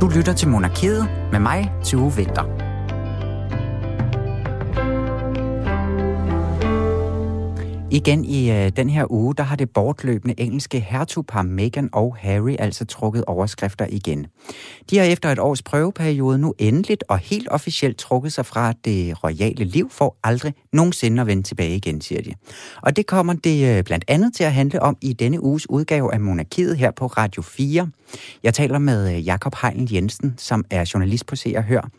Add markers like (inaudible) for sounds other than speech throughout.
Du lytter til Monarkiet med mig, Tue Vinter. Igen i øh, den her uge, der har det bortløbende engelske hertugpar Meghan og Harry altså trukket overskrifter igen. De har efter et års prøveperiode nu endeligt og helt officielt trukket sig fra det royale liv for aldrig nogensinde at vende tilbage igen, siger de. Og det kommer det øh, blandt andet til at handle om i denne uges udgave af Monarkiet her på Radio 4. Jeg taler med øh, Jakob Heinl Jensen, som er journalist på Se og Hør,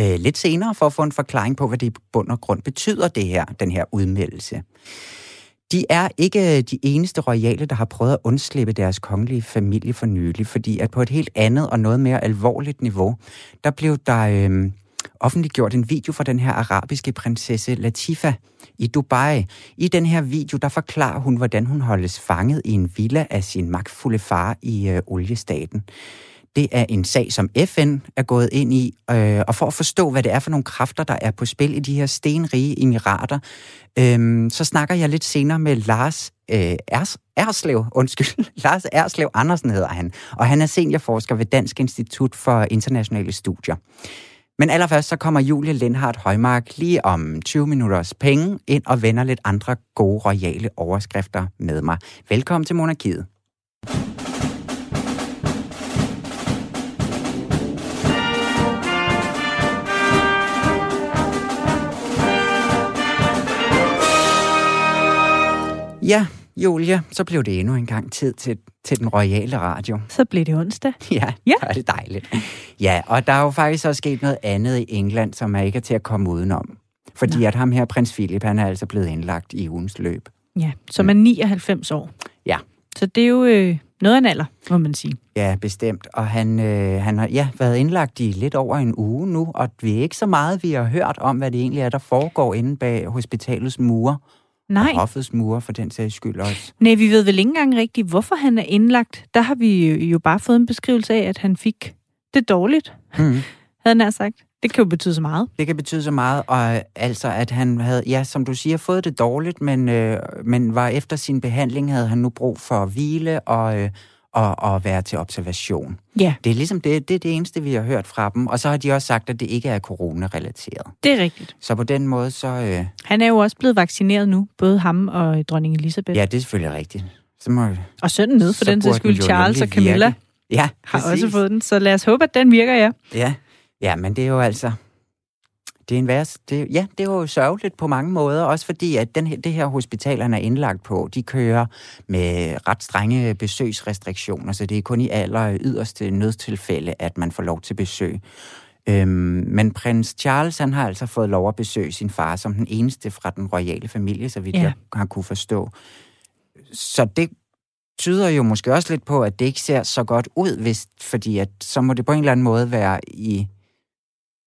øh, lidt senere for at få en forklaring på, hvad det i bund og grund betyder, det her, den her udmeldelse. De er ikke øh, de eneste royale, der har prøvet at undslippe deres kongelige familie for nylig, fordi at på et helt andet og noget mere alvorligt niveau, der blev der øh, offentliggjort en video fra den her arabiske prinsesse Latifa i Dubai. I den her video, der forklarer hun, hvordan hun holdes fanget i en villa af sin magtfulde far i øh, oliestaten. Det er en sag, som FN er gået ind i, øh, og for at forstå, hvad det er for nogle kræfter, der er på spil i de her stenrige emirater, øh, så snakker jeg lidt senere med Lars øh, Ers, Erslev, undskyld, (laughs) Lars Erslev Andersen hedder han, og han er seniorforsker ved Dansk Institut for Internationale Studier. Men allerførst så kommer Julie Lindhardt Højmark lige om 20 minutters penge ind og vender lidt andre gode royale overskrifter med mig. Velkommen til Monarkiet. Ja, Julia, så blev det endnu en gang tid til, til den royale radio. Så blev det onsdag. (laughs) Ja, ja. det er dejligt. Ja, og der er jo faktisk også sket noget andet i England, som er ikke er til at komme udenom. Fordi Nej. at ham her, prins Philip, han er altså blevet indlagt i ugens løb. Ja, som er 99 år. Ja. Så det er jo øh, noget af en alder, må man sige. Ja, bestemt. Og han, øh, han har ja, været indlagt i lidt over en uge nu, og vi er ikke så meget, vi har hørt om, hvad det egentlig er, der foregår inde bag hospitalets mure. Nej. Og hoffets mure for den sags skyld også. Nej, vi ved vel ikke engang rigtigt, hvorfor han er indlagt. Der har vi jo bare fået en beskrivelse af, at han fik det dårligt, mm. (laughs) havde han sagt. Det kan jo betyde så meget. Det kan betyde så meget, og altså, at han havde, ja, som du siger, fået det dårligt, men, øh, men var efter sin behandling, havde han nu brug for hvile og, øh, og, og være til observation. Ja. Det er ligesom det, det er det eneste, vi har hørt fra dem. Og så har de også sagt, at det ikke er corona-relateret. Det er rigtigt. Så på den måde, så... Øh... Han er jo også blevet vaccineret nu, både ham og dronning Elisabeth. Ja, det er selvfølgelig rigtigt. Så må, og sønnen med, for den sags skyld, Charles og Camilla. Virke. Ja, har også fået den, så lad os håbe, at den virker, ja. Ja, ja men det er jo altså det er en værs, det, ja, det er jo sørgeligt på mange måder, også fordi, at den, det her hospital, han er indlagt på, de kører med ret strenge besøgsrestriktioner, så det er kun i aller yderste nødstilfælde, at man får lov til besøg. Øhm, men prins Charles, han har altså fået lov at besøge sin far som den eneste fra den royale familie, så vidt ja. jeg har kunne forstå. Så det tyder jo måske også lidt på, at det ikke ser så godt ud, hvis, fordi at, så må det på en eller anden måde være i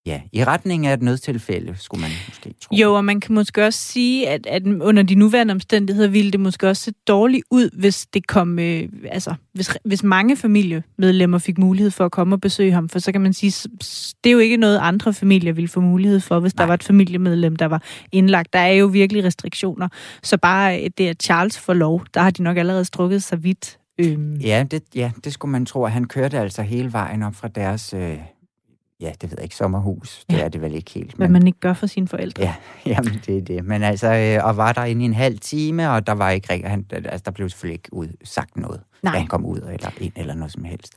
Ja, i retning af et nødstilfælde, skulle man måske tro. Jo, og man kan måske også sige, at, at under de nuværende omstændigheder ville det måske også se dårligt ud, hvis det kom, øh, altså, hvis, hvis mange familiemedlemmer fik mulighed for at komme og besøge ham, for så kan man sige, det er jo ikke noget, andre familier ville få mulighed for, hvis Nej. der var et familiemedlem, der var indlagt. Der er jo virkelig restriktioner, så bare det, at Charles får lov, der har de nok allerede strukket sig vidt. Øhm. Ja, det, ja, det skulle man tro, at han kørte altså hele vejen op fra deres... Øh ja, det ved jeg ikke, sommerhus. Det ja. er det vel ikke helt. Hvad man ikke gør for sine forældre. Ja, (laughs) jamen det er det. Men altså, øh, og var der inde i en halv time, og der var ikke rigtig, han, altså der blev selvfølgelig ikke ud, sagt noget, Nej. da han kom ud, eller ind, eller noget som helst.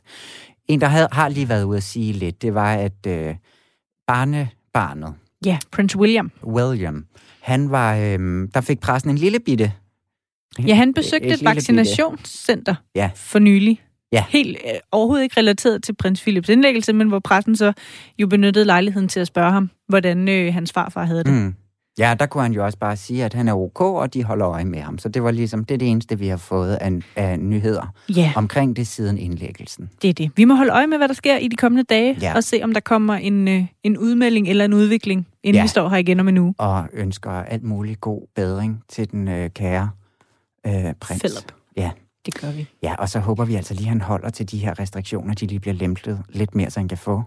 En, der havde, har lige været ude at sige lidt, det var, at øh, barnebarnet, Ja, Prince William. William, han var, øh, der fik pressen en lille bitte Ja, han besøgte et, et, et vaccinationscenter ja. for nylig ja. helt øh, overhovedet ikke relateret til prins Philips indlæggelse, men hvor pressen så jo benyttede lejligheden til at spørge ham, hvordan øh, hans farfar havde det. Mm. Ja, der kunne han jo også bare sige, at han er ok, og de holder øje med ham. Så det var ligesom, det er det eneste, vi har fået af, af nyheder ja. omkring det siden indlæggelsen. Det er det. Vi må holde øje med, hvad der sker i de kommende dage, ja. og se, om der kommer en, øh, en udmelding eller en udvikling, inden ja. vi står her igen om en uge. Og ønsker alt muligt god bedring til den øh, kære øh, prins. Philip. Ja, det gør vi. Ja, og så håber vi altså lige, at han holder til de her restriktioner, de lige bliver lempet lidt mere, så han kan få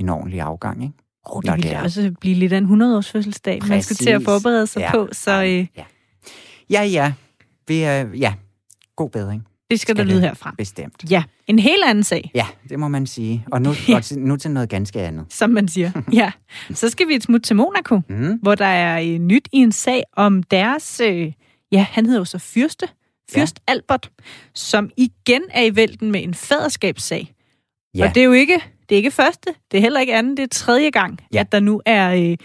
en ordentlig afgang, ikke? Oh, det vil også blive lidt af en 100-års fødselsdag, Præcis. man skal til at forberede sig ja. på. Så, øh... ja. ja, ja. Vi er, ja. God bedring. Det skal, skal der lyde herfra. Bestemt. Ja, en helt anden sag. Ja, det må man sige. Og nu, ja. (laughs) og nu til noget ganske andet. Som man siger. (laughs) ja. Så skal vi et smut til Monaco, mm. hvor der er øh, nyt i en sag om deres... Øh, ja, han hedder jo så Fyrste. Fyrst ja. Albert, som igen er i vælten med en faderskabssag. Ja. Og det er jo ikke det er ikke første, det er heller ikke anden, det er tredje gang, ja. at der nu er øh,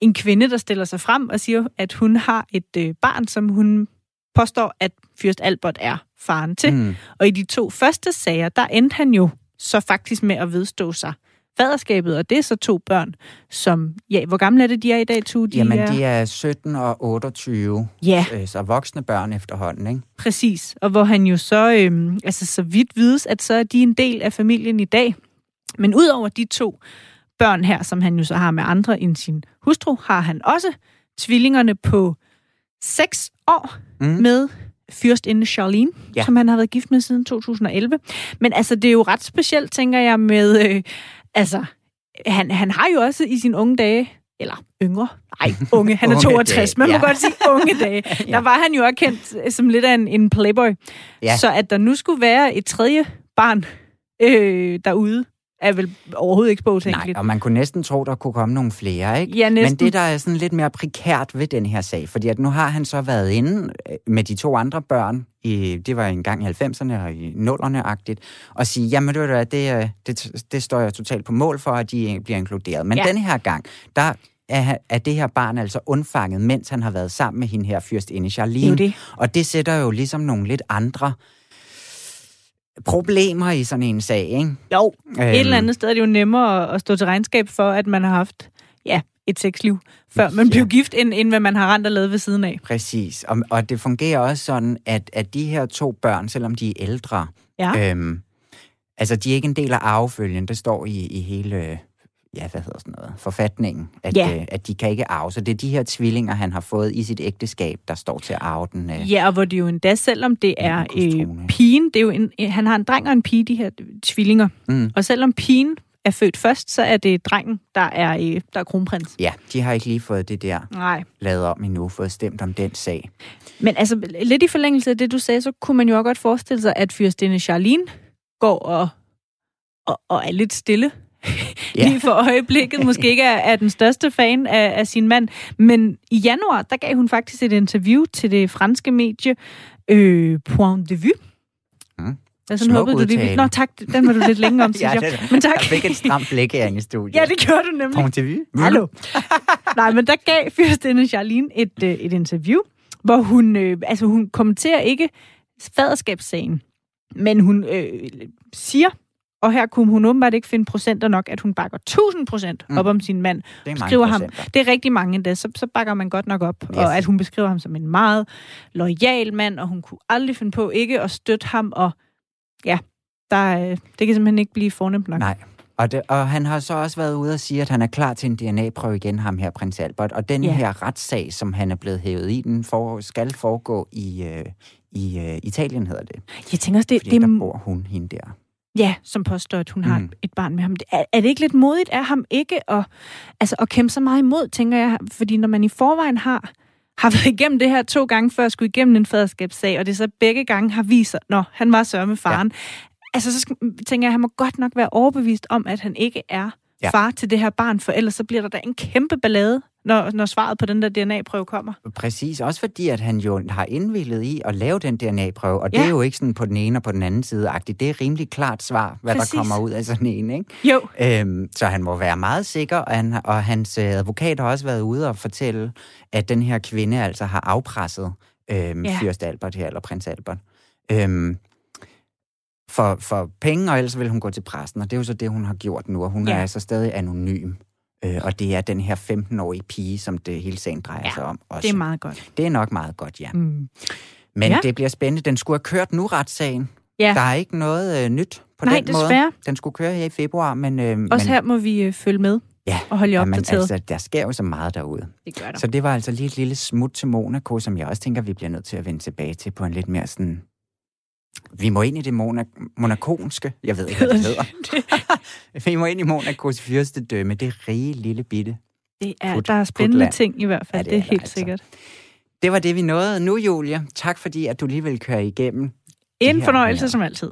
en kvinde, der stiller sig frem og siger, at hun har et øh, barn, som hun påstår, at Fyrst Albert er faren til. Mm. Og i de to første sager, der endte han jo så faktisk med at vedstå sig faderskabet, og det er så to børn, som... Ja, hvor gamle er det, de er i dag, to? De Jamen, er... de er 17 og 28. Ja. Øh, så voksne børn efterhånden, ikke? Præcis. Og hvor han jo så... Øh, altså, så vidt vides, at så er de en del af familien i dag. Men udover de to børn her, som han jo så har med andre end sin hustru, har han også tvillingerne på 6 år mm. med fyrstinde Charlene, ja. som han har været gift med siden 2011. Men altså, det er jo ret specielt, tænker jeg, med... Øh, altså, han, han har jo også i sine unge dage eller yngre. Nej, (laughs) unge. Han er 62. Man må ja. godt sige unge dage. (laughs) ja. Der var han jo også kendt som lidt af en, en playboy. Ja. Så at der nu skulle være et tredje barn øh, derude, er vel overhovedet ikke spåtænkeligt. Nej, og man kunne næsten tro, der kunne komme nogle flere, ikke? Ja, næsten. Men det, der er sådan lidt mere prekært ved den her sag, fordi at nu har han så været inde øh, med de to andre børn, i, det var engang i 90'erne og i 0'erne-agtigt, og sige, jamen det, det, det, det, det står jeg totalt på mål for, at de bliver inkluderet. Men ja. den her gang, der er, er det her barn altså undfanget, mens han har været sammen med hende her fyrstinde Charlene. Det det. Og det sætter jo ligesom nogle lidt andre problemer i sådan en sag, ikke? Jo, øhm. et eller andet sted er det jo nemmere at stå til regnskab for, at man har haft ja, et sexliv, før man ja. blev gift, end, end hvad man har rent og lavet ved siden af. Præcis, og, og det fungerer også sådan, at, at de her to børn, selvom de er ældre, ja. øhm, altså de er ikke en del af arvefølgen, det står i, i hele ja, hvad hedder sådan noget, forfatningen, at, ja. øh, at de kan ikke arve. Så det er de her tvillinger, han har fået i sit ægteskab, der står til at arve den. Øh, ja, og hvor det jo endda, selvom det er øh, pigen, det er jo en, han har en dreng og en pige, de her tvillinger. Mm. Og selvom pigen er født først, så er det drengen, der er, øh, der er kronprins. Ja, de har ikke lige fået det der Nej. lavet om endnu, fået stemt om den sag. Men altså, lidt i forlængelse af det, du sagde, så kunne man jo også godt forestille sig, at fyrstinde Charlene går og, og, og er lidt stille (laughs) ja. lige for øjeblikket måske ikke er, er den største fan af, af sin mand. Men i januar, der gav hun faktisk et interview til det franske medie øh, Point de Vue. Mm. Jeg sådan håbede, du lige... Nå tak, den var du lidt længe om, (laughs) synes ja, jeg. Men tak. Jeg fik et stramt blik i studiet. Ja, det gjorde du nemlig. Point de Vue. Mm. Hallo. (laughs) Nej, men der gav fyrstinde Charlene et, øh, et interview, hvor hun, øh, altså hun kommenterer ikke faderskabssagen, men hun øh, siger, og her kunne hun åbenbart ikke finde procenter nok, at hun bakker 1000 procent mm. op om sin mand. Det er beskriver ham, det er rigtig mange endda, så, så bakker man godt nok op. Yes. Og at hun beskriver ham som en meget lojal mand, og hun kunne aldrig finde på ikke at støtte ham. Og ja, der, øh, det kan simpelthen ikke blive fornemt nok. Nej, og, det, og han har så også været ude og sige, at han er klar til en DNA-prøve igen, ham her, prins Albert. Og den yeah. her retssag, som han er blevet hævet i, den for, skal foregå i, øh, i øh, Italien, hedder det. Jeg tænker også, det... Fordi det... der bor hun, hende der. Ja, som påstår, at hun mm. har et barn med ham. Er, er det ikke lidt modigt af ham ikke at, altså, at kæmpe så meget imod, tænker jeg? Fordi når man i forvejen har, har været igennem det her to gange før, skulle igennem en faderskabssag, og det så begge gange har vist sig, når han var sørge med faren. Ja. Altså, så skal, tænker jeg, at han må godt nok være overbevist om, at han ikke er ja. far til det her barn, for ellers så bliver der da en kæmpe ballade når, når svaret på den der DNA-prøve kommer. Præcis, også fordi, at han jo har indvillet i at lave den DNA-prøve, og ja. det er jo ikke sådan på den ene og på den anden side -agtigt. Det er rimelig klart svar, hvad Præcis. der kommer ud af sådan en, ikke? Jo. Øhm, så han må være meget sikker, og, han, og hans øh, advokat har også været ude og fortælle, at den her kvinde altså har afpresset øhm, ja. Fyrst Albert her, eller prins Albert. Øhm, for, for penge, og ellers vil hun gå til præsten, og det er jo så det, hun har gjort nu, og hun ja. er altså stadig anonym. Øh, og det er den her 15-årige pige, som det hele sagen drejer ja, sig om. Også. det er meget godt. Det er nok meget godt, ja. Mm. Men ja. det bliver spændende. Den skulle have kørt nu, retssagen. Ja. Der er ikke noget øh, nyt på Nej, den desværre. måde. Den skulle køre her i februar, men... Øh, Også men, her må vi øh, følge med ja, og holde jer opdateret. Altså, der sker jo så meget derude. Det gør der. Så det var altså lige et lille smut til Monaco, som jeg også tænker, vi bliver nødt til at vende tilbage til på en lidt mere sådan vi må ind i det monak- monakonske. Jeg ved ikke, hvad det hedder. (laughs) vi må ind i Monacos fyrste dømme. Det er rige lille bitte. Det er, put, der er spændende ting i hvert fald. Ja, det, det er, er helt altså. sikkert. Det var det, vi nåede nu, Julia. Tak fordi, at du lige vil køre igennem En fornøjelse som altid.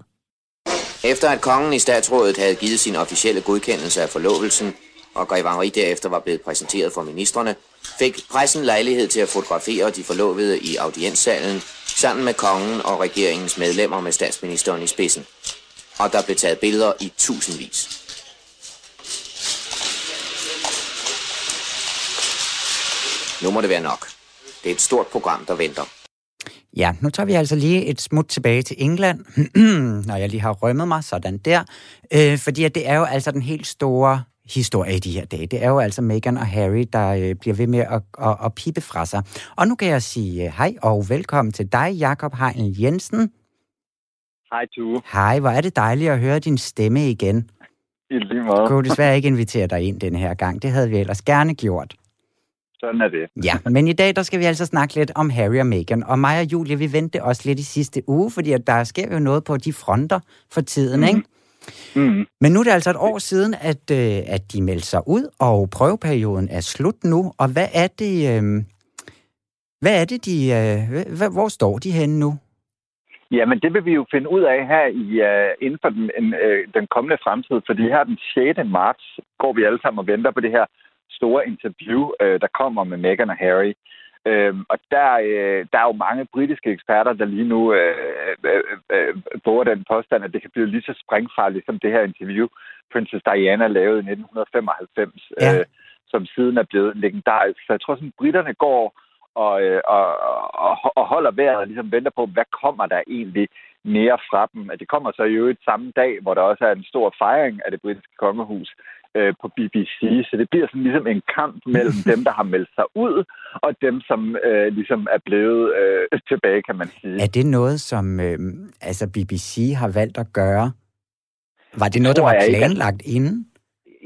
Efter at kongen i statsrådet havde givet sin officielle godkendelse af forlovelsen, og Grev derefter var blevet præsenteret for ministerne, fik pressen lejlighed til at fotografere de forlovede i audienssalen, sammen med kongen og regeringens medlemmer med statsministeren i spidsen. Og der blev taget billeder i tusindvis. Nu må det være nok. Det er et stort program, der venter. Ja, nu tager vi altså lige et smut tilbage til England, (clears throat) når jeg lige har rømmet mig sådan der. Øh, fordi at det er jo altså den helt store historie i de her dage. Det er jo altså Meghan og Harry, der øh, bliver ved med at, at, at pipe fra sig. Og nu kan jeg sige øh, hej og velkommen til dig, Jakob Heinl Jensen. Hej, Tue. Hej, hvor er det dejligt at høre din stemme igen. I lige. Jeg kunne desværre ikke invitere dig ind den her gang. Det havde vi ellers gerne gjort. Sådan er det. Ja, men i dag der skal vi altså snakke lidt om Harry og Meghan. Og mig og Julie, vi ventede også lidt i sidste uge, fordi at der sker jo noget på de fronter for tiden, mm. ikke? Mm. Men nu er det altså et år siden, at, øh, at de meldte sig ud, og prøveperioden er slut nu. Og hvad er det, øh, hvad er det de, øh, hvor står de henne nu? Jamen, det vil vi jo finde ud af her i, uh, inden for den, en, uh, den kommende fremtid, fordi her den 6. marts går vi alle sammen og venter på det her store interview, uh, der kommer med Meghan og Harry. Øhm, og der, øh, der er jo mange britiske eksperter, der lige nu øh, øh, øh, bruger den påstand, at det kan blive lige så springfarligt som det her interview, Princess Diana lavede i 1995, ja. øh, som siden er blevet legendarisk. Så jeg tror, at britterne går og, øh, og, og, og holder vejret og ligesom venter på, hvad kommer der egentlig mere fra dem. At det kommer så jo et samme dag, hvor der også er en stor fejring af det britiske kongehus øh, på BBC. Så det bliver sådan ligesom en kamp mellem (laughs) dem, der har meldt sig ud, og dem, som øh, ligesom er blevet øh, tilbage, kan man sige. Er det noget, som øh, altså BBC har valgt at gøre? Var det noget, der var planlagt ikke, inden?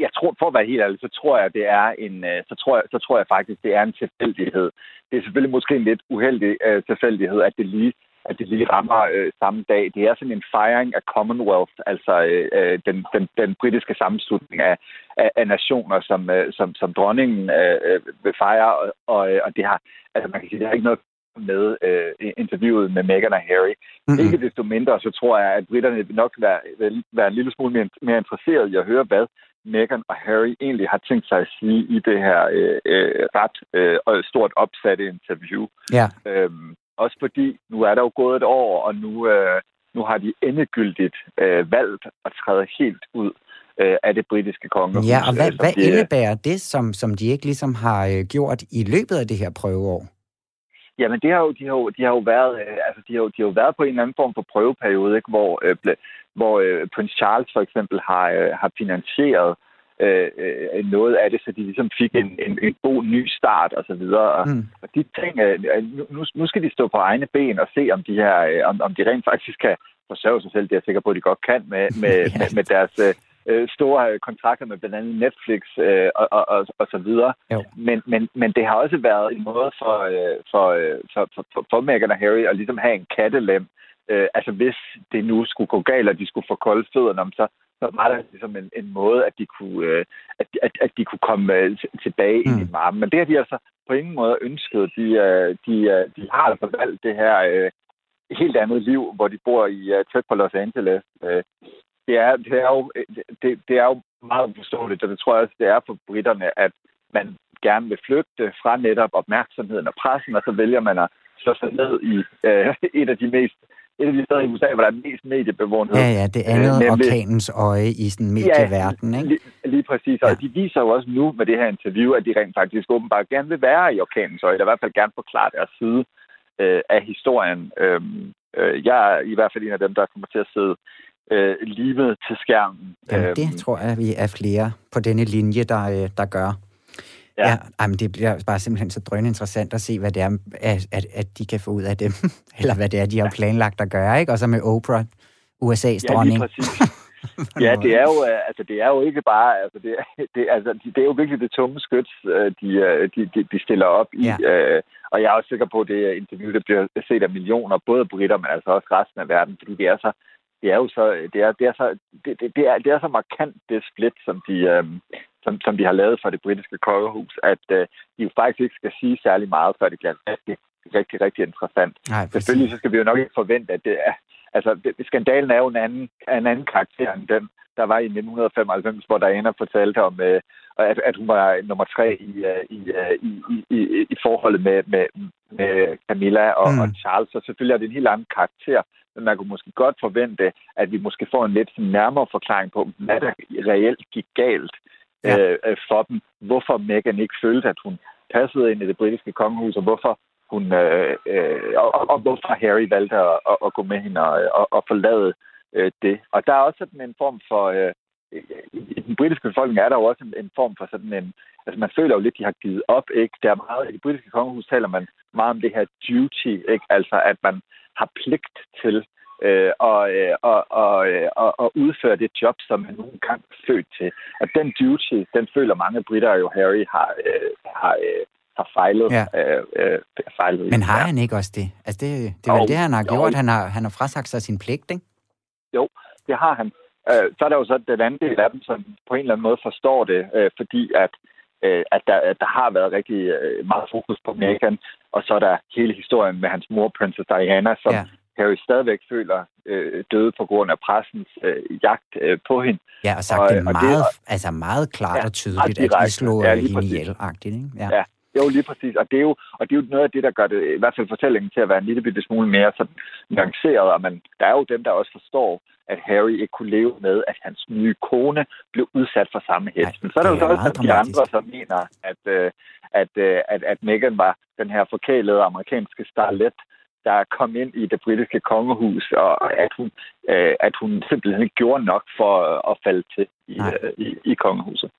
jeg tror, for at være helt ærlig, så tror jeg, det er en, øh, så tror jeg, så tror jeg faktisk, det er en tilfældighed. Det er selvfølgelig måske en lidt uheldig uh, tilfældighed, at det lige at det lige rammer øh, samme dag. Det er sådan en fejring af Commonwealth, altså øh, øh, den, den, den britiske sammenslutning af, af, af nationer, som, øh, som, som dronningen øh, øh vil fejre, og, og, og det har, altså man kan sige, det har ikke noget med øh, interviewet med Meghan og Harry. Mm-hmm. Ikke desto mindre, så tror jeg, at britterne nok vil være, vil være en lille smule mere, mere interesseret i at høre, hvad Meghan og Harry egentlig har tænkt sig at sige i det her øh, øh, ret øh, stort opsatte interview. Ja. Øhm, også fordi, nu er der jo gået et år, og nu, øh, nu har de endegyldigt øh, valgt at træde helt ud øh, af det britiske kongehus. Ja, og hvad, hvad de, indebærer det, som, som de ikke ligesom har øh, gjort i løbet af det her prøveår? Jamen, det har jo, de, har jo, de har jo været, øh, altså, de har jo, de har jo været på en eller anden form for prøveperiode, ikke? hvor, øh, ble, hvor øh, prins Charles for eksempel har, øh, har finansieret øh, øh, noget af det, så de ligesom fik en, en, en god ny start og så videre. Og, mm. og de ting, øh, nu, nu skal de stå på egne ben og se, om de her, øh, om, om de rent faktisk kan forsørge sig selv. Det er jeg sikker på, at de godt kan med, (laughs) med, yeah. med, med deres øh, store kontrakter med blandt andet Netflix øh, og, og, og, og så videre. Men, men, men det har også været en måde for, øh, for, øh, for, for, for, for Meghan og Harry at ligesom have en kattelem. Øh, altså hvis det nu skulle gå galt, og de skulle få kolde fødderne, så så var der ligesom en, en måde, at de kunne, øh, at, at, at de kunne komme øh, tilbage mm. i varme. Men det har de altså på ingen måde ønsket. De, øh, de, øh, de har altså valgt det her øh, helt andet liv, hvor de bor i uh, tæt på Los Angeles. Øh, det, er, det, er jo, det, det er jo meget forståeligt, og det tror jeg også, det er for britterne, at man gerne vil flygte fra netop opmærksomheden og pressen, og så vælger man at slå sig ned i øh, (laughs) et af de mest et af de steder i USA, hvor der er mest mediebevågenhed. Ja, ja, det andet øh, orkanens øje i sådan medieverden, ja, ikke? Lige, lige præcis, og ja. de viser jo også nu med det her interview, at de rent faktisk åbenbart gerne vil være i orkanens øje, eller i hvert fald gerne forklare deres side øh, af historien. Øhm, øh, jeg er i hvert fald en af dem, der kommer til at sidde øh, livet til skærmen. Jamen, det øhm, tror jeg, vi er flere på denne linje, der, øh, der gør. Ja. ja jamen, det bliver bare simpelthen så drønne interessant at se, hvad det er, at, at, at de kan få ud af dem. (laughs) Eller hvad det er, de har planlagt at gøre, ikke? Og så med Oprah, USA's ja, dronning. (laughs) (laughs) ja, det er jo øh, altså det er jo ikke bare altså det, det altså det er jo virkelig det tunge skyts øh, de, øh, de, de, de stiller op i ja. øh, og jeg er også sikker på at det interview det bliver set af millioner både britter men altså også resten af verden fordi det er så det er jo så det er det er så det, det, det er det er så markant det split som de øh, som, som de har lavet for det britiske kongehus, at øh, de jo faktisk ikke skal sige særlig meget, før det bliver rigtig, rigtig, rigtig interessant. Nej, Selvfølgelig så skal vi jo nok ikke forvente, at, det er, altså, det, skandalen er jo en anden, en anden karakter end den, der var i 1995, hvor Diana fortalte om, øh, at, at hun var nummer tre i, øh, i, øh, i, i, i, i forholdet med, med, med Camilla og, mm. og Charles. Så selvfølgelig er det en helt anden karakter, men man kunne måske godt forvente, at vi måske får en lidt nærmere forklaring på, hvad der reelt gik galt ja. øh, øh for dem. Hvorfor Meghan ikke følte, at hun passede ind i det britiske kongehus, og hvorfor hun øh, øh, og, og hvorfor Harry valgte at, at, at gå med hende og, og, og forlade øh, det. Og der er også sådan en form for... Øh, i den britiske befolkning er der jo også en, en form for sådan en... Altså, man føler jo lidt, de har givet op, ikke? Der er meget... I det britiske kongehus taler man meget om det her duty, ikke? Altså, at man har pligt til øh, og, øh, og, og, øh, og, og udføre det job, som man nogle gange født til. Og den duty, den føler mange britter jo, Harry har, øh, har, øh, har fejlet. Ja. Øh, øh, fejlet Men har han ikke også det? Altså, det, det er vel det, han har gjort. Han har, han har frasagt sig sin pligt, ikke? Jo, det har han. Øh, så er der jo så den anden del af dem, som på en eller anden måde forstår det, øh, fordi at, øh, at, der, at der har været rigtig øh, meget fokus på Meghan, og så er der hele historien med hans mor, Princess Diana, som ja. Harry stadigvæk føler øh, døde på grund af pressens øh, jagt øh, på hende. Ja, og sagt og, det meget, og det, altså meget klart ja, og tydeligt, at de slog ja, hende ihjel-agtigt. Ikke? Ja. ja, jo, lige præcis. Og det, er jo, og det er jo noget af det, der gør det, i hvert fald fortællingen til at være en lille bitte smule mere sådan nuanceret. Og man, der er jo dem, der også forstår, at Harry ikke kunne leve med, at hans nye kone blev udsat for samme hets. Men så er der jo også de andre, som mener, at, øh, at, øh, at, at Meghan var den her forkælede amerikanske starlet, der kom ind i det britiske kongehus, og at hun, øh, at hun simpelthen ikke gjorde nok for at falde til i, øh, i, i kongehuset.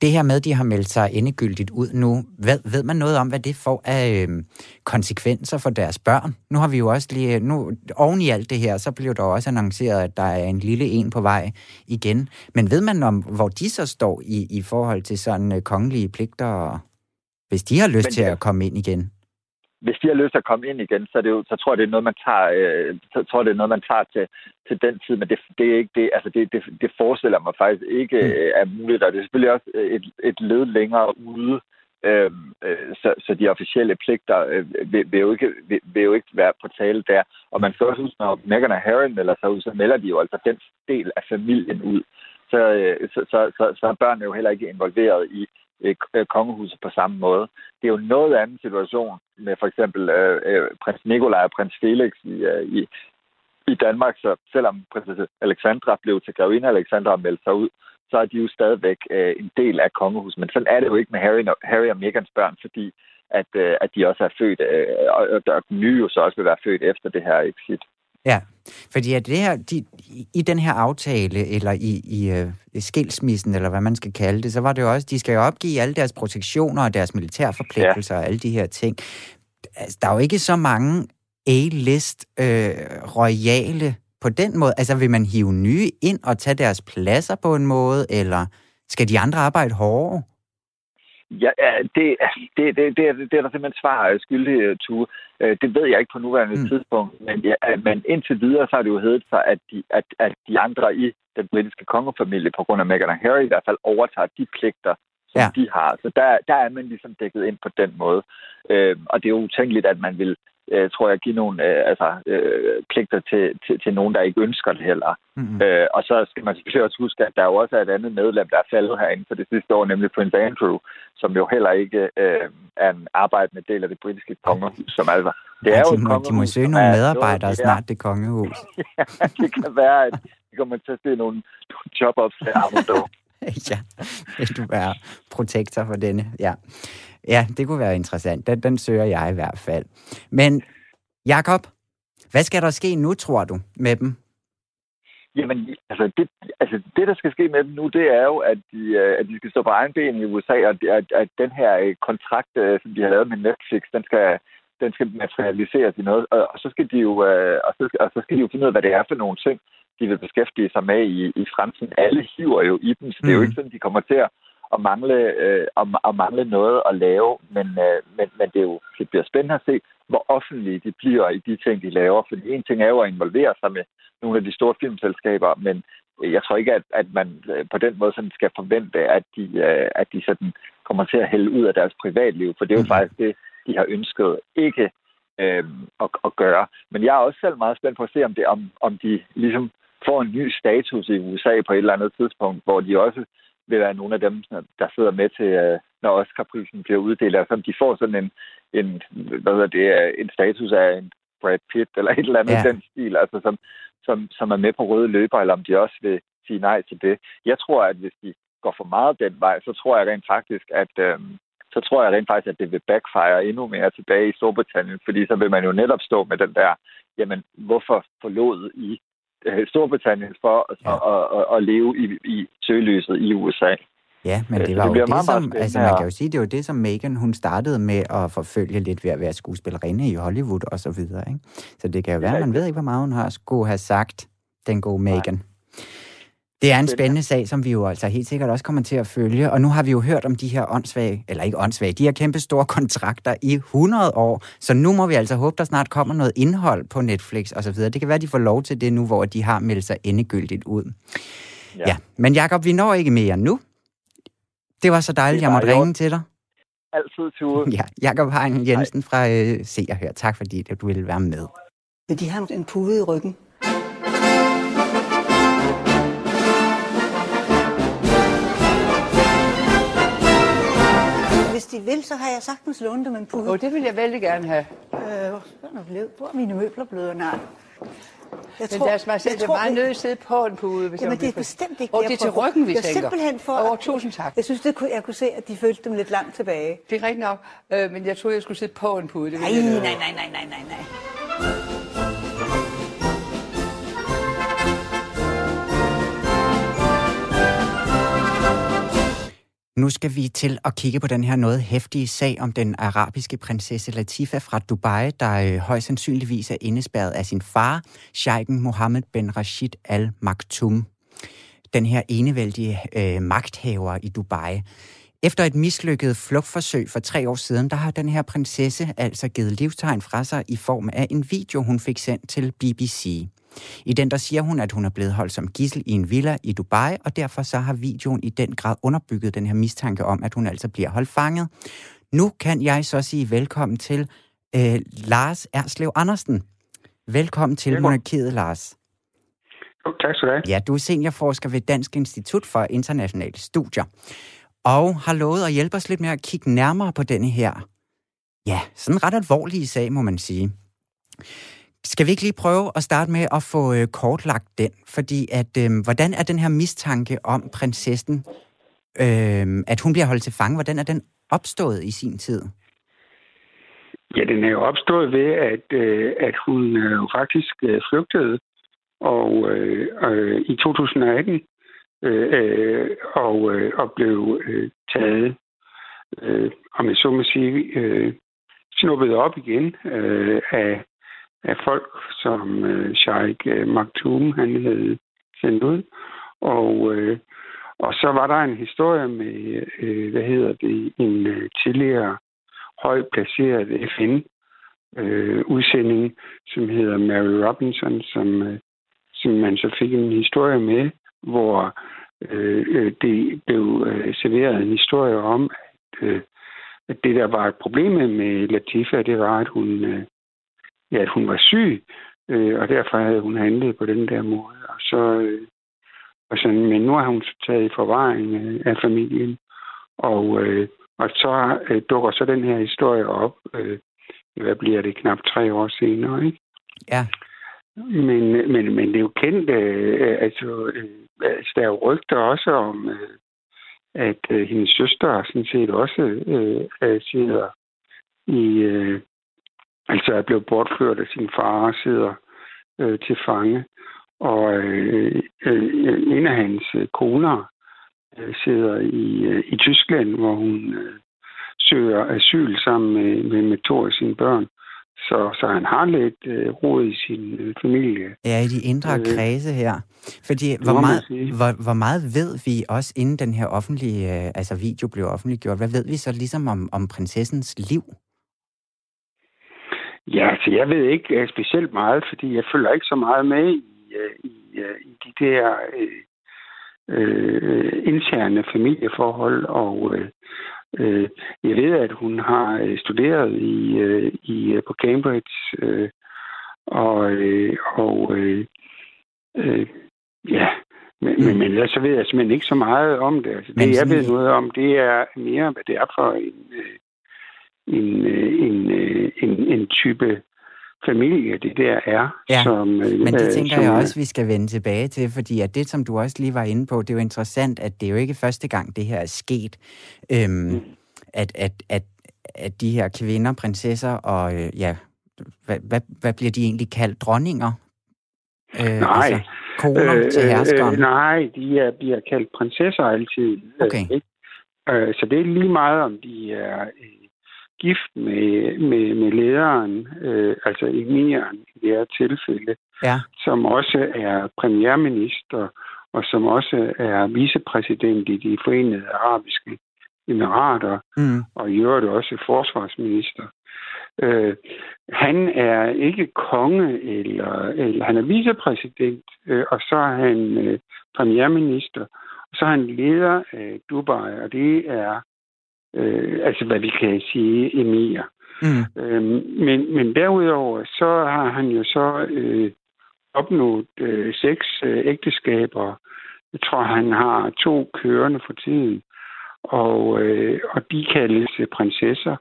Det her med, at de har meldt sig endegyldigt ud nu, ved, ved man noget om, hvad det får af øh, konsekvenser for deres børn? Nu har vi jo også lige, nu oven i alt det her, så blev der også annonceret, at der er en lille en på vej igen. Men ved man om, hvor de så står i, i forhold til sådan øh, kongelige pligter, hvis de har lyst Men, til at komme ind igen? Hvis de har lyst til at komme ind igen, så, er det jo, så tror jeg, det er noget, man tager, øh, så tror jeg, det er noget, man tager til, til den tid. Men det, det er ikke det, altså det, det, det forestiller mig faktisk ikke mm. øh, er muligt. Og det er selvfølgelig også et, et led længere ude. Øh, øh, så, så de officielle pligter øh, vil, vil, jo ikke, vil, vil jo ikke være på tale der. Og man skal også huske, når Meghan og Harry melder sig ud, så melder de jo altså den del af familien ud. Så, øh, så, så, så, så er børnene jo heller ikke involveret i Øh, øh, kongehuset på samme måde. Det er jo en noget anden situation med for eksempel øh, øh, prins Nikolaj og prins Felix i, øh, i, i Danmark, så selvom prinsesse Alexandra blev til grevinde Alexandra og meldte sig ud, så er de jo stadigvæk øh, en del af kongehuset. Men sådan er det jo ikke med Harry, Harry og Megans børn, fordi at, øh, at de også er født, øh, og, og den nye jo så også vil være født efter det her exit. Ja, fordi at det her, de, i den her aftale, eller i, i uh, skilsmissen, eller hvad man skal kalde det, så var det jo også, de skal jo opgive alle deres protektioner og deres militærforpligtelser ja. og alle de her ting. Altså, der er jo ikke så mange A-list øh, royale på den måde. Altså vil man hive nye ind og tage deres pladser på en måde, eller skal de andre arbejde hårdere? Ja, det, det, det, det, er, det er der simpelthen svar skyldig, Tue. Øh, det ved jeg ikke på nuværende mm. tidspunkt, men, ja, men indtil videre så har det jo heddet sig, at de, at, at de andre i den britiske kongefamilie, på grund af Meghan og Harry, i hvert fald overtager de pligter, som ja. de har. Så der, der er man ligesom dækket ind på den måde. Øh, og det er jo utænkeligt, at man vil øh, tror jeg, give nogle øh, altså, øh, pligter til, til, til nogen, der ikke ønsker det heller. Mm-hmm. Øh, og så skal man selvfølgelig også huske, at der jo også er et andet medlem, der er faldet herinde for det sidste år, nemlig Prince Andrew, som jo heller ikke øh, er en arbejdende del af det britiske kongehus, som altså. Det er ja, jo de, må, de må søge nogle medarbejdere noget, snart, det kongehus. (laughs) ja, det kan være, at de kommer til at se nogle, nogle job-ups der, (laughs) ja, vil du være protektor for denne? Ja. Ja, det kunne være interessant. Den, den søger jeg i hvert fald. Men Jakob, hvad skal der ske nu, tror du, med dem? Jamen, altså det, altså det, der skal ske med dem nu, det er jo, at de, øh, at de skal stå på egen ben i USA, og at, at den her øh, kontrakt, øh, som de har lavet med Netflix, den skal, den skal materialiseres i noget, og, og så skal de jo, og så, og så skal de jo finde ud af, hvad det er for nogle ting, de vil beskæftige sig med i, i fremtiden. Alle hiver jo i dem, så det er jo mm. ikke sådan, de kommer til at at mangle, øh, at, at mangle noget at lave, men, øh, men, men det, er jo, det bliver spændende at se, hvor offentlige de bliver i de ting, de laver. Fordi en ting er jo at involvere sig med nogle af de store filmselskaber, men jeg tror ikke, at, at man øh, på den måde sådan skal forvente, at de, øh, at de sådan kommer til at hælde ud af deres privatliv, for det er jo mm. faktisk det, de har ønsket. Ikke øh, at, at gøre. Men jeg er også selv meget spændt på at se, om, det, om, om de ligesom får en ny status i USA på et eller andet tidspunkt, hvor de også vil være nogle af dem, der sidder med til, øh, når Oscar-prisen bliver uddelt. Altså, de får sådan en, en, hvad hedder det, en status af en Brad Pitt eller et eller andet ja. den stil, altså som, som, som er med på røde løber, eller om de også vil sige nej til det. Jeg tror, at hvis de går for meget den vej, så tror jeg rent faktisk, at øh, så tror jeg rent faktisk, at det vil backfire endnu mere tilbage i Storbritannien, fordi så vil man jo netop stå med den der, jamen, hvorfor forlod I øh, Storbritannien for at, ja. at, at, at leve i, i søgelyset i USA? Ja, men det var det jo det, meget, som, meget altså man kan jo sige, det var det, som Megan, hun startede med at forfølge lidt ved at være skuespillerinde i Hollywood og så videre, ikke? Så det kan jo være, man ved ikke, hvor meget hun har skulle have sagt, den gode Megan. Nej. Det er en spændende sag, som vi jo altså helt sikkert også kommer til at følge. Og nu har vi jo hørt om de her åndssvage, eller ikke åndssvage, de her kæmpe store (laughs) kontrakter i 100 år. Så nu må vi altså håbe, der snart kommer noget indhold på Netflix og så videre. Det kan være, de får lov til det nu, hvor de har meldt sig endegyldigt ud. Ja. ja. Men Jakob, vi når ikke mere nu. Det var så dejligt, jeg måtte ringe til dig. Altid tur. (laughs) Ja, Jakob Hein Jensen Hej. fra øh, Se og Hør. Tak fordi du ville være med. Vil de have en pude i ryggen? Hvis de vil, så har jeg sagtens lånt dem en pude. Oh, det vil jeg vældig gerne have. Øh, hvor er mine møbler blevet? Nej. Jeg men tror, deres majestæt er meget nødt til at sidde på en pude. Hvis Jamen, det er bestemt ikke Og det er til ryggen, vi jeg tænker. simpelthen for... Over, tusind tak. Jeg synes, det kunne, jeg kunne se, at de følte dem lidt langt tilbage. Det er rigtigt nok, øh, men jeg troede, jeg skulle sidde på en pude. Det nej, nej, nej, nej, nej, nej, nej. Nu skal vi til at kigge på den her noget hæftige sag om den arabiske prinsesse Latifa fra Dubai, der øh, højst sandsynligvis er indespærret af sin far, Sheikhen Mohammed bin Rashid Al Maktoum. Den her enevældige øh, magthaver i Dubai. Efter et mislykket flugtforsøg for tre år siden, der har den her prinsesse altså givet livstegn fra sig i form af en video, hun fik sendt til BBC. I den der siger hun, at hun er blevet holdt som gissel i en villa i Dubai, og derfor så har videoen i den grad underbygget den her mistanke om, at hun altså bliver holdt fanget. Nu kan jeg så sige velkommen til øh, Lars Erslev Andersen. Velkommen til Monarkiet, Lars. Jo, tak skal du have. Ja, du er seniorforsker ved Dansk Institut for Internationale Studier, og har lovet at hjælpe os lidt med at kigge nærmere på denne her, ja, sådan ret alvorlige sag, må man sige. Skal vi ikke lige prøve at starte med at få øh, kortlagt den? Fordi at, øh, hvordan er den her mistanke om prinsessen, øh, at hun bliver holdt til fange, hvordan er den opstået i sin tid? Ja, den er jo opstået ved, at, øh, at hun øh, faktisk øh, flygtede og øh, øh, i 2018 øh, øh, og, øh, og blev øh, taget, øh, om jeg så må sige, øh, snuppet op igen øh, af af folk, som øh, Sheikh øh, Maktoum han havde sendt ud. Og, øh, og så var der en historie med, øh, hvad hedder det, en øh, tidligere højt placeret FN øh, udsending, som hedder Mary Robinson, som, øh, som man så fik en historie med, hvor øh, øh det blev øh, serveret en historie om, at, øh, at det der var et problem med Latifa, det var, at hun øh, ja, at hun var syg, øh, og derfor havde hun handlet på den der måde. Og så, øh, og sådan, men nu er hun taget i forvaring øh, af familien, og, øh, og så øh, dukker så den her historie op, øh, hvad bliver det, knap tre år senere, ikke? Ja. Men, men, men det er jo kendt, øh, altså, øh, altså, der er jo rygter også om, øh, at øh, hendes søster sådan set også øh, sidder i, øh, altså er blevet bortført af sin far og sidder øh, til fange. Og øh, øh, en af hans øh, koner øh, sidder i, øh, i Tyskland, hvor hun øh, søger asyl sammen med, med, med to af sine børn. Så, så han har lidt øh, råd i sin øh, familie. Ja, i de indre øh, kredse her. Fordi hvor meget, hvor, hvor meget ved vi også, inden den her offentlige øh, altså video blev offentliggjort, hvad ved vi så ligesom om, om prinsessens liv? Ja, altså jeg ved ikke uh, specielt meget, fordi jeg følger ikke så meget med i, uh, i, uh, i de der uh, uh, interne familieforhold, og, Øh, jeg ved, at hun har øh, studeret i, øh, i øh, på Cambridge, øh, og, øh, og øh, øh, ja, men, mm. men, men ellers så ved jeg simpelthen ikke så meget om det. Altså, det, jeg ved noget om, det er mere, hvad det er for en, øh, en, en, en, en type familie, det der er. Ja, som, men det tænker som, jeg også, vi skal vende tilbage til, fordi at det, som du også lige var inde på, det er jo interessant, at det er jo ikke første gang, det her er sket. Øhm, mm. at, at, at, at de her kvinder, prinsesser og øh, ja, hvad, hvad, hvad bliver de egentlig kaldt? Dronninger? Øh, nej. Altså, koner øh, til herskeren? Øh, nej, de er, bliver kaldt prinsesser altid. Okay. Øh? Øh, så det er lige meget, om de er øh, gift med, med, med lederen, øh, altså emiren i det her tilfælde, ja. som også er premierminister, og som også er vicepræsident i de forenede arabiske emirater, mm. og i øvrigt også forsvarsminister. Øh, han er ikke konge, eller, eller han er vicepræsident, øh, og så er han øh, premierminister, og så er han leder af Dubai, og det er øh, altså hvad vi kan sige, emir. Mm. Øhm, men, men derudover, så har han jo så øh, opnået øh, seks øh, ægteskaber. Jeg tror, han har to kørende for tiden. Og, øh, og de kaldes prinsesser,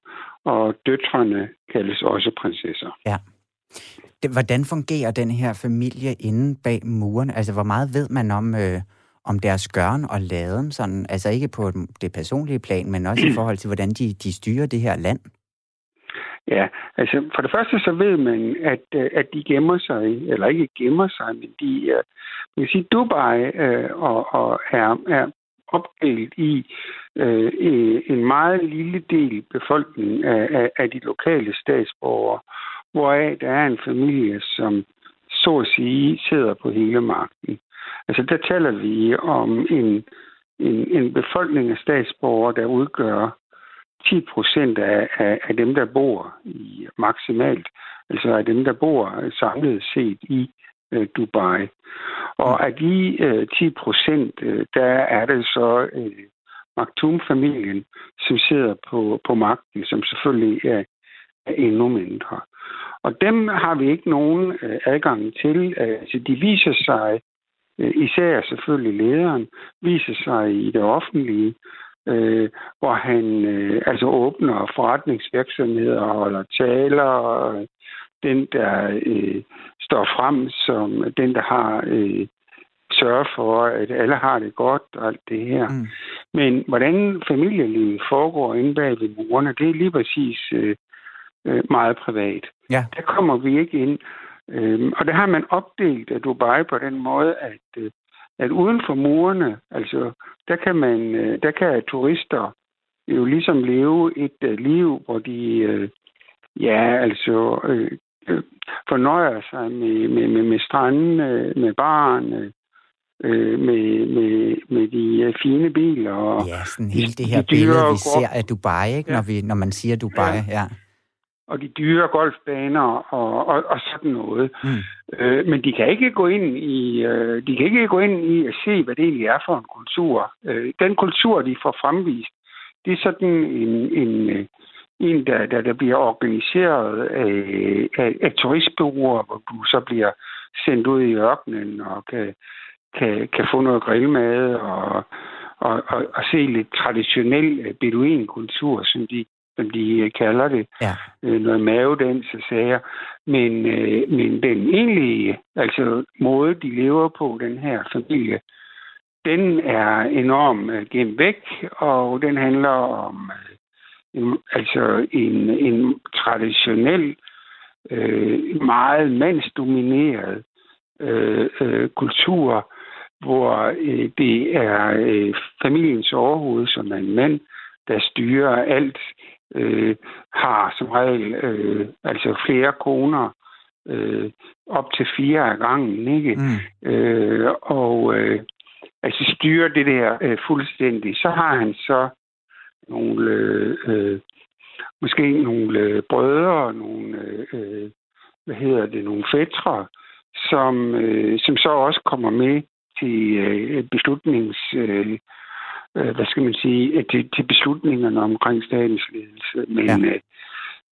og døtrene kaldes også prinsesser. Ja. Hvordan fungerer den her familie inde bag muren? Altså, hvor meget ved man om, øh, om deres gøren og laden, sådan, altså ikke på det personlige plan, men også i (clears throat) forhold til, hvordan de, de styrer det her land? Ja, altså for det første så ved man, at, øh, at de gemmer sig, eller ikke gemmer sig, men de, uh, man kan sige, Dubai uh, og, og er, er opdelt i uh, en meget lille del befolkning af, af, af de lokale statsborgere, hvoraf der er en familie, som så at sige sidder på hele magten. Altså der taler vi om en, en, en befolkning af statsborgere, der udgør 10 procent af, af, af dem, der bor i maksimalt, altså af dem, der bor samlet set i øh, Dubai. Og af de øh, 10 procent, øh, der er det så øh, Maktoum-familien, som sidder på, på magten, som selvfølgelig er, er endnu mindre. Og dem har vi ikke nogen øh, adgang til. Øh, altså, de viser sig især selvfølgelig lederen, viser sig i det offentlige, øh, hvor han øh, altså åbner forretningsvirksomheder og holder taler, og den, der øh, står frem som den, der har øh, sørger for, at alle har det godt og alt det her. Mm. Men hvordan familielivet foregår inde bag ved murene, det er lige præcis øh, øh meget privat. Ja. Der kommer vi ikke ind. Øhm, og det har man opdelt af Dubai på den måde, at, øh, at uden for murene, altså, der kan man, øh, der kan turister jo ligesom leve et øh, liv, hvor de, øh, ja, altså, øh, øh, fornøjer sig med, med, med, med stranden, med barn, øh, med, med, med de fine biler. Og ja, sådan hele det her de billede, vi ser af Dubai, ikke? Ja. Når, vi, når man siger Dubai. Ja. ja og de dyre golfbaner og, og, og sådan noget. Mm. Øh, men de kan ikke gå ind i øh, de kan ikke gå ind i at se, hvad det egentlig er for en kultur. Øh, den kultur, de får fremvist, det er sådan en, en, øh, en der, der, der bliver organiseret af, af, af turistbureauer, hvor du så bliver sendt ud i ørkenen og kan, kan, kan få noget grillmad og, og, og, og se lidt traditionel øh, beduinkultur, som de som de kalder det. Ja. Øh, noget mavedans og sager. Men, øh, men den egentlige altså, måde, de lever på, den her familie, den er enormt øh, gemt væk, og den handler om øh, en, altså en, en traditionel, øh, meget mandsdomineret øh, øh, kultur, hvor øh, det er øh, familiens overhoved, som er en mand, der styrer alt øh, har som regel øh, altså flere koner, øh, op til fire af gangen, ikke? Mm. Øh, og øh, altså styrer det der øh, fuldstændig. Så har han så nogle, øh, måske nogle øh, brødre, nogle, øh, hvad hedder det, nogle fætre, som, øh, som så også kommer med til øh, beslutnings... Øh, øh, hvad skal man sige, til, til beslutningerne omkring statens ledelse. Men, ja. øh,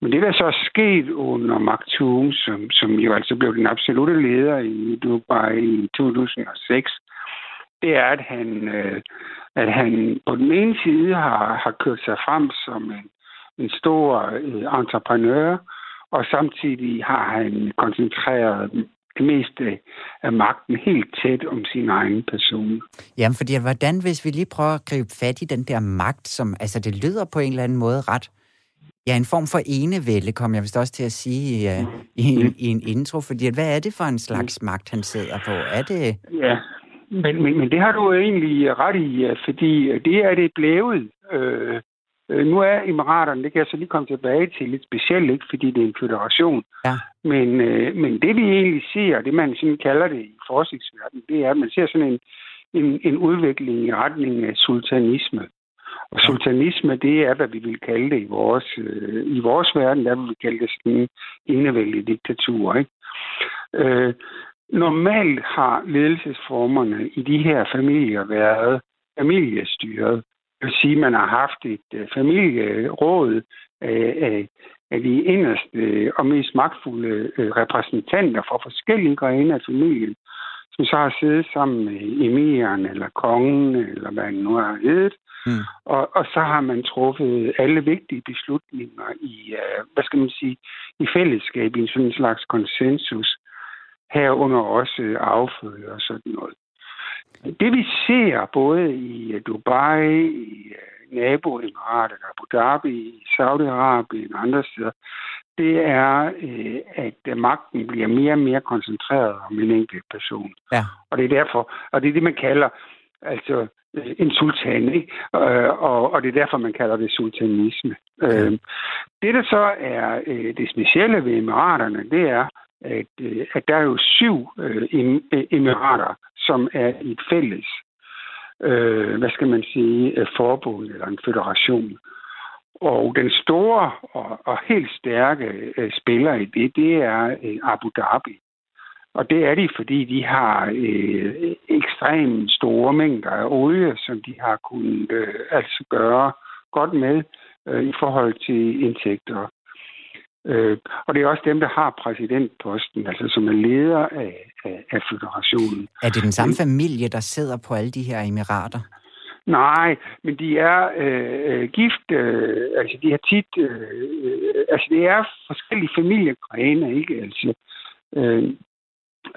men det, der så er sket under Maktoum, som, som jo altså blev den absolute leder i Dubai i 2006, det er, at han, øh, at han på den ene side har, har kørt sig frem som en, en stor øh, entreprenør, og samtidig har han koncentreret det meste af magten helt tæt om sin egen person. Jamen, fordi hvordan, hvis vi lige prøver at gribe fat i den der magt, som, altså det lyder på en eller anden måde ret, ja, en form for enevælde, kom jeg vist også til at sige ja, i, en, i en intro, fordi hvad er det for en slags magt, han sidder på? Er det... Ja, men, men, men det har du egentlig ret i, fordi det er det blevet. Øh, Øh, nu er Emiraterne, det kan jeg så lige komme tilbage til, lidt specielt, ikke, fordi det er en federation. Ja. Men, øh, men det vi egentlig ser, det man sådan kalder det i forskningsverdenen, det er, at man ser sådan en, en, en udvikling i retning af sultanisme. Og sultanisme, det er, hvad vi vil kalde det i vores, øh, i vores verden, der vil vi kalde det sådan en enevældig diktatur. Ikke? Øh, normalt har ledelsesformerne i de her familier været familiestyret vil sige, at man har haft et uh, familieråd af, af, af de inderste og mest magtfulde uh, repræsentanter fra forskellige grene af familien, som så har siddet sammen med emiren eller kongen, eller hvad han nu har heddet. Mm. Og, og så har man truffet alle vigtige beslutninger i, hvad skal man sige, i fællesskab, i en sådan slags konsensus, herunder også afføde og sådan noget. Det vi ser både i Dubai, i øh, naboemiratet, Abu Dhabi, i Saudi-Arabien og andre steder, det er, øh, at magten bliver mere og mere koncentreret om en enkelt person. Ja. Og det er derfor, og det er det, man kalder altså øh, en sultan, ikke? Og, og det er derfor, man kalder det sultanisme. Ja. Det, der så er det specielle ved emiraterne, det er, at, øh, at der er jo syv øh, øh emirater, som er et fælles, øh, hvad skal man sige, øh, forbund eller en federation. Og den store og, og helt stærke øh, spiller i det, det er øh, Abu Dhabi. Og det er de, fordi de har øh, ekstremt store mængder af olie, som de har kunnet øh, altså gøre godt med øh, i forhold til indtægter. Øh, og det er også dem, der har præsidentposten, altså som er leder af, af, af federationen. Er det den samme familie, der sidder på alle de her emirater? Nej, men de er øh, gift, øh, altså de har tit, øh, altså det er forskellige familiegrene, ikke? Altså, øh,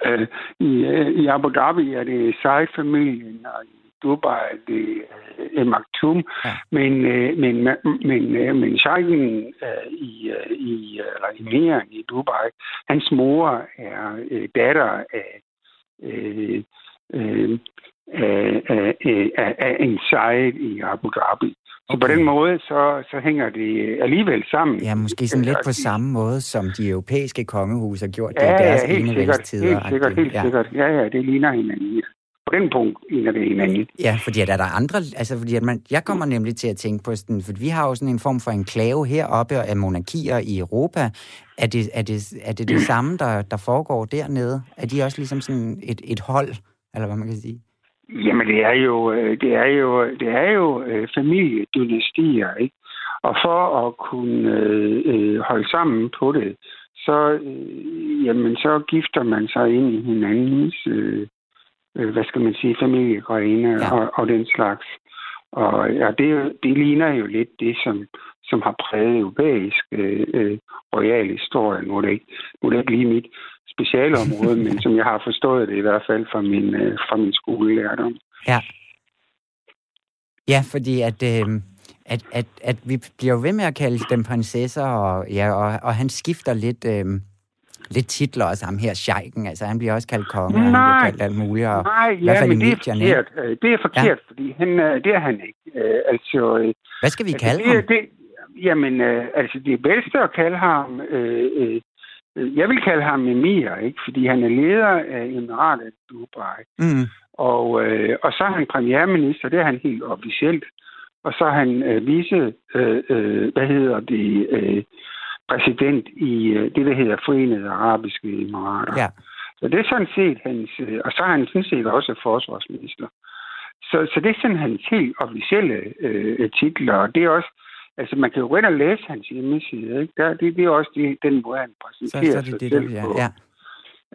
øh, i, øh, I Abu Dhabi er det Said-familien, og i Dubai, det er Maktoum, ja. men, uh, men, men, uh, men Sheiken uh, i, i, eller i mere i Dubai, hans mor er datter af, uh, uh, af, af, af, en Said i Abu Dhabi. Så på den måde, så, så hænger det alligevel sammen. Ja, måske sådan lidt på samme måde, som de europæiske kongehus har gjort det ja, i deres ja, helt sikkert, helt sikkert, helt ja. sikkert. Ja, ja, det ligner hinanden på den punkt ligner det hinanden. Ja, fordi at er der andre... Altså, fordi at man, jeg kommer nemlig til at tænke på sådan... For vi har jo sådan en form for enklave heroppe af monarkier i Europa. Er det er det, er det, det (clears throat) samme, der, der foregår dernede? Er de også ligesom sådan et, et hold, eller hvad man kan sige? Jamen, det er jo, øh, det er jo, det er jo øh, familiedynastier, ikke? Og for at kunne øh, øh, holde sammen på det, så, øh, jamen, så gifter man sig ind i hinandens øh, øh, hvad skal man sige, familiegrene ja. og, og den slags. Og ja, det, det ligner jo lidt det, som, som har præget europæisk øh, øh, royal historie. Nu er, det ikke, nu er det ikke lige mit specialområde, (laughs) men som jeg har forstået det i hvert fald fra min, øh, fra min skolelærdom. Ja. Ja, fordi at, øh, at, at, at vi bliver ved med at kalde dem prinsesser, og, ja, og, og han skifter lidt... Øh, lidt titler også, ham her, Scheiken, altså han bliver også kaldt konge, nej, og han bliver kaldt alt muligt, og nej, i hvert fald men i det er forkert. Øh, det er forkert, ja. fordi han, øh, det er han ikke. Øh, altså, Hvad skal vi altså, kalde det, ham? Det, jamen, altså det bedste at kalde ham, øh, øh, jeg vil kalde ham Emir, ikke? fordi han er leder af Emiratet Dubai. Mm. Og, øh, og så er han premierminister, det er han helt officielt. Og så er han øh, vice, øh, øh, hvad hedder det, øh, præsident i øh, det, der hedder Forenede Arabiske Emirater. Ja. Så det er sådan set hans... Øh, og så er han sådan set også forsvarsminister. Så, så det er sådan hans helt officielle øh, titler, og det er også, altså man kan jo ind og læse hans hjemmeside, ikke? Der, det, det er også det, den måde, han præsenterer så, så det sig det, selv det, ja. på. Ja.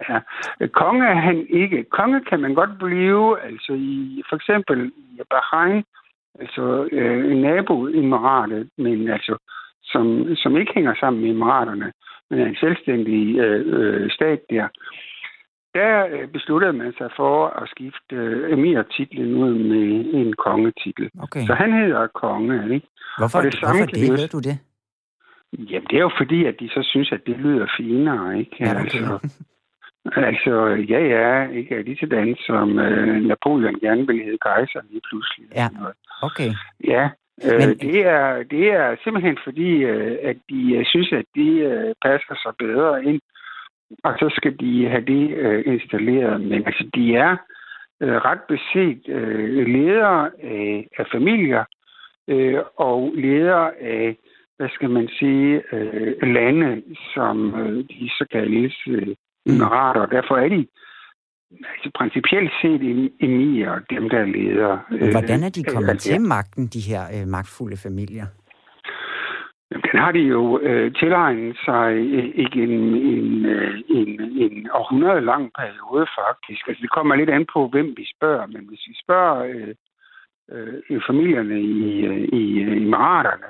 Ja. Konge er han ikke. Konge kan man godt blive, altså i for eksempel i Bahrain, altså øh, en nabo i Emiratet, men altså som, som ikke hænger sammen med Emiraterne, men er en selvstændig øh, øh, stat der. Der øh, besluttede man sig for at skifte øh, emir-titlen ud med en kongetitel. Okay. Så han hedder konge, ikke? Hvorfor, det, hvorfor det? Ved du det? Jamen, det er jo fordi, at de så synes, at det lyder finere, ikke? Ja, okay. altså, (laughs) altså, ja, ja, ikke lige den, som øh, Napoleon gerne ville hedde kejser lige pludselig. Ja, okay. Ja, Men... det, er, det er simpelthen fordi, øh, at de øh, synes, at de øh, passer sig bedre ind og så skal de have det øh, installeret. Men altså, de er øh, ret beset øh, ledere af, familier øh, og ledere af, hvad skal man sige, øh, lande, som øh, de så kaldes øh, emirater. Mm. Derfor er de altså principielt set emirer, dem der er ledere. Hvordan er de øh, kommet øh, til magten, de her øh, magtfulde familier? Jamen, den har de jo øh, tilegnet sig ikke en, en, øh, en, en århundrede lang periode, faktisk. Altså, det kommer lidt an på, hvem vi spørger, men hvis vi spørger øh, øh, familierne i, øh, i, i Emiraterne,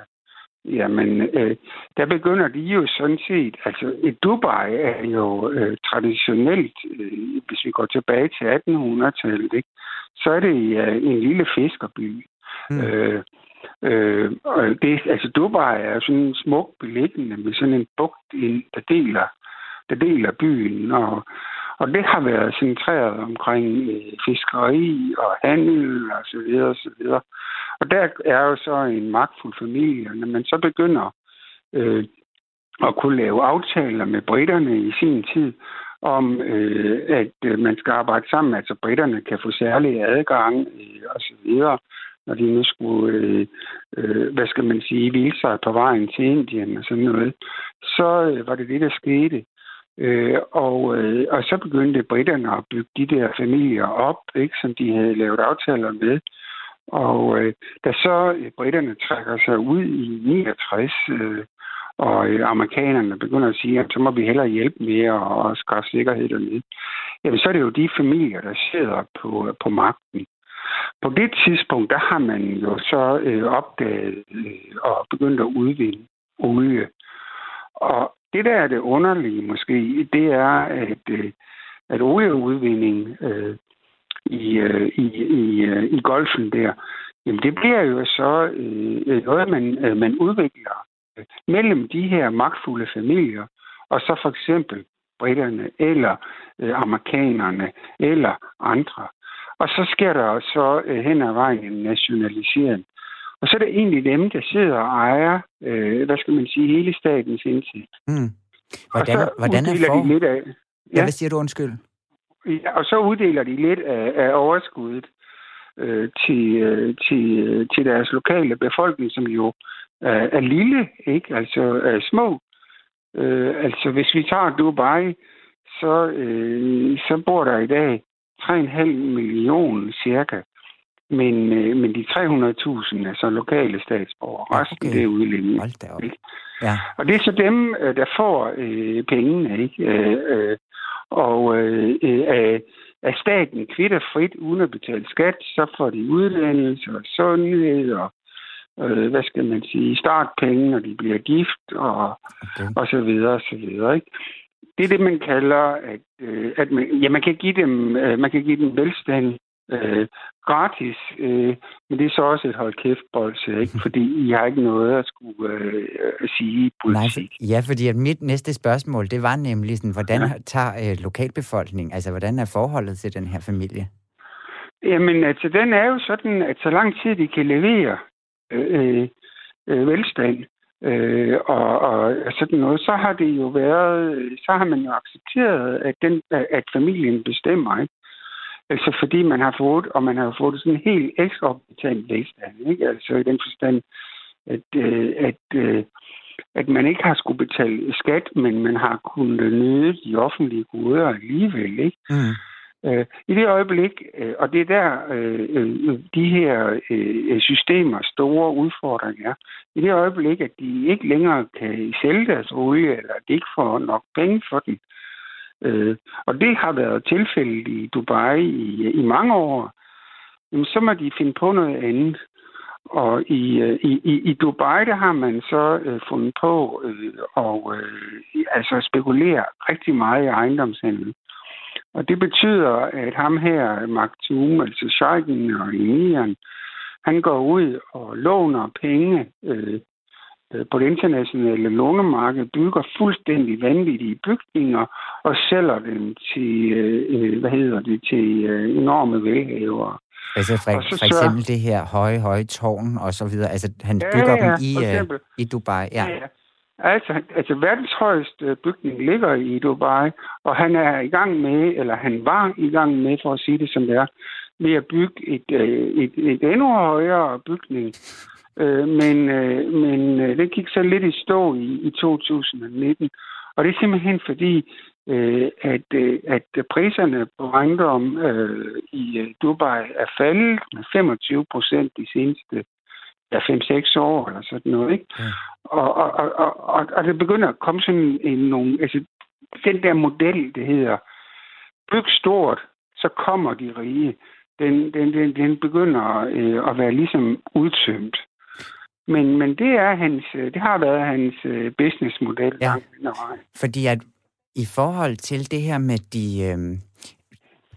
jamen, øh, der begynder de jo sådan set, altså, Dubai er jo øh, traditionelt, øh, hvis vi går tilbage til 1800-tallet, ikke, så er det øh, en lille fiskerby. Mm. Øh, Øh, og det, altså Dubai er sådan en smuk beliggende med sådan en bugt, der deler, der deler byen, og, og det har været centreret omkring øh, fiskeri og handel og så videre og så videre. Og der er jo så en magtfuld familie, når man så begynder øh, at kunne lave aftaler med britterne i sin tid, om øh, at øh, man skal arbejde sammen, altså britterne kan få særlig adgang øh, og så videre når de nu skulle, øh, øh, hvad skal man sige, hvile sig på vejen til Indien og sådan noget, så øh, var det det, der skete. Øh, og, øh, og så begyndte britterne at bygge de der familier op, ikke, som de havde lavet aftaler med. Og øh, da så øh, britterne trækker sig ud i 69, øh, og øh, amerikanerne begynder at sige, at så må vi hellere hjælpe mere og skaffe sikkerhed dernede, jamen så er det jo de familier, der sidder på, på magten. På det tidspunkt, der har man jo så øh, opdaget øh, og begyndt at udvinde olie. Og det, der er det underlige måske, det er, at, øh, at olieudvinding øh, i, øh, i, i, øh, i golfen der, jamen det bliver jo så øh, øh noget, man, øh, man udvikler øh, mellem de her magtfulde familier, og så for eksempel britterne, eller øh, amerikanerne, eller andre. Og så sker der så øh, hen ad vejen en nationalisering. Og så er det egentlig dem, der sidder og ejer, øh, hvad skal man sige, hele statens indtægt. Mm. Hvordan, og så hvordan er for... de lidt af... Ja. ja, hvad siger du undskyld? Ja, og så uddeler de lidt af, af overskuddet øh, til, øh, til, øh, til deres lokale befolkning, som jo øh, er lille, ikke? Altså er små. Øh, altså hvis vi tager Dubai, så, øh, så bor der i dag 3,5 millioner cirka. Men, øh, men de 300.000 er så lokale statsborgere. Resten okay. det er udlændinge. Ja. Og det er så dem, øh, der får øh, pengene. Ikke? Øh, øh, og øh, øh, er staten kvitter frit uden at betale skat, så får de uddannelse og sundhed og øh, hvad skal man sige, startpenge, når de bliver gift og, okay. og så videre og så videre. Ikke? Det er det, man kalder, at, øh, at man, ja, man, kan give dem, øh, man kan give dem velstand øh, gratis, øh, men det er så også et hold kæft bolse, ikke? (laughs) fordi I har ikke noget at skulle øh, sige i politik. Nej, ja, fordi at mit næste spørgsmål, det var nemlig sådan, hvordan ja. tager øh, lokalbefolkningen, altså hvordan er forholdet til den her familie? Jamen, altså den er jo sådan, at så lang tid de kan levere øh, øh, velstand, øh, og, og sådan noget, så har det jo været, så har man jo accepteret, at, den, at familien bestemmer, ikke? Altså fordi man har fået, og man har fået sådan en helt eksorbitant velstand, ikke? Altså i den forstand, at, øh, at, øh, at man ikke har skulle betale skat, men man har kunnet nyde de offentlige goder alligevel, ikke? Mm. Øh, I det øjeblik, øh, og det er der øh, de her øh, systemer store udfordringer er, i det øjeblik, at de ikke længere kan sælge deres olie, eller at de ikke får nok penge for den, øh, og det har været tilfældet i Dubai i, i mange år, jamen, så må de finde på noget andet. Og i, øh, i, i, Dubai, der har man så øh, fundet på øh, og øh, altså spekulere rigtig meget i ejendomshandel. Og det betyder, at ham her, Maktoum, altså Sheiken og Emiren, han går ud og låner penge øh, på det internationale lånemarked, bygger fuldstændig vanvittige bygninger og sælger dem til, øh, øh hvad hedder det, til øh, enorme velhavere. Altså for, for eksempel det her høje, høje tårn og så videre. Altså han bygger ja, ja, dem i, uh, i Dubai. Ja. ja, ja. Altså, altså verdens højeste bygning ligger i Dubai, og han er i gang med, eller han var i gang med, for at sige det som det er, med at bygge et, øh, et, et endnu højere bygning. Øh, men men det gik så lidt i stå i, i 2019. Og det er simpelthen fordi, at, at priserne på ejendom øh, i Dubai er faldet med 25 procent de seneste ja, 5-6 år eller sådan noget. Ikke? Ja. Og, og, og, og, og det begynder at komme sådan en, nogle... Altså, den der model, det hedder, byg stort, så kommer de rige. Den, den, den, den begynder øh, at være ligesom udtømt. Men, men det er hans, det har været hans øh, businessmodel. Ja. Fordi at i forhold til det her med de, øh,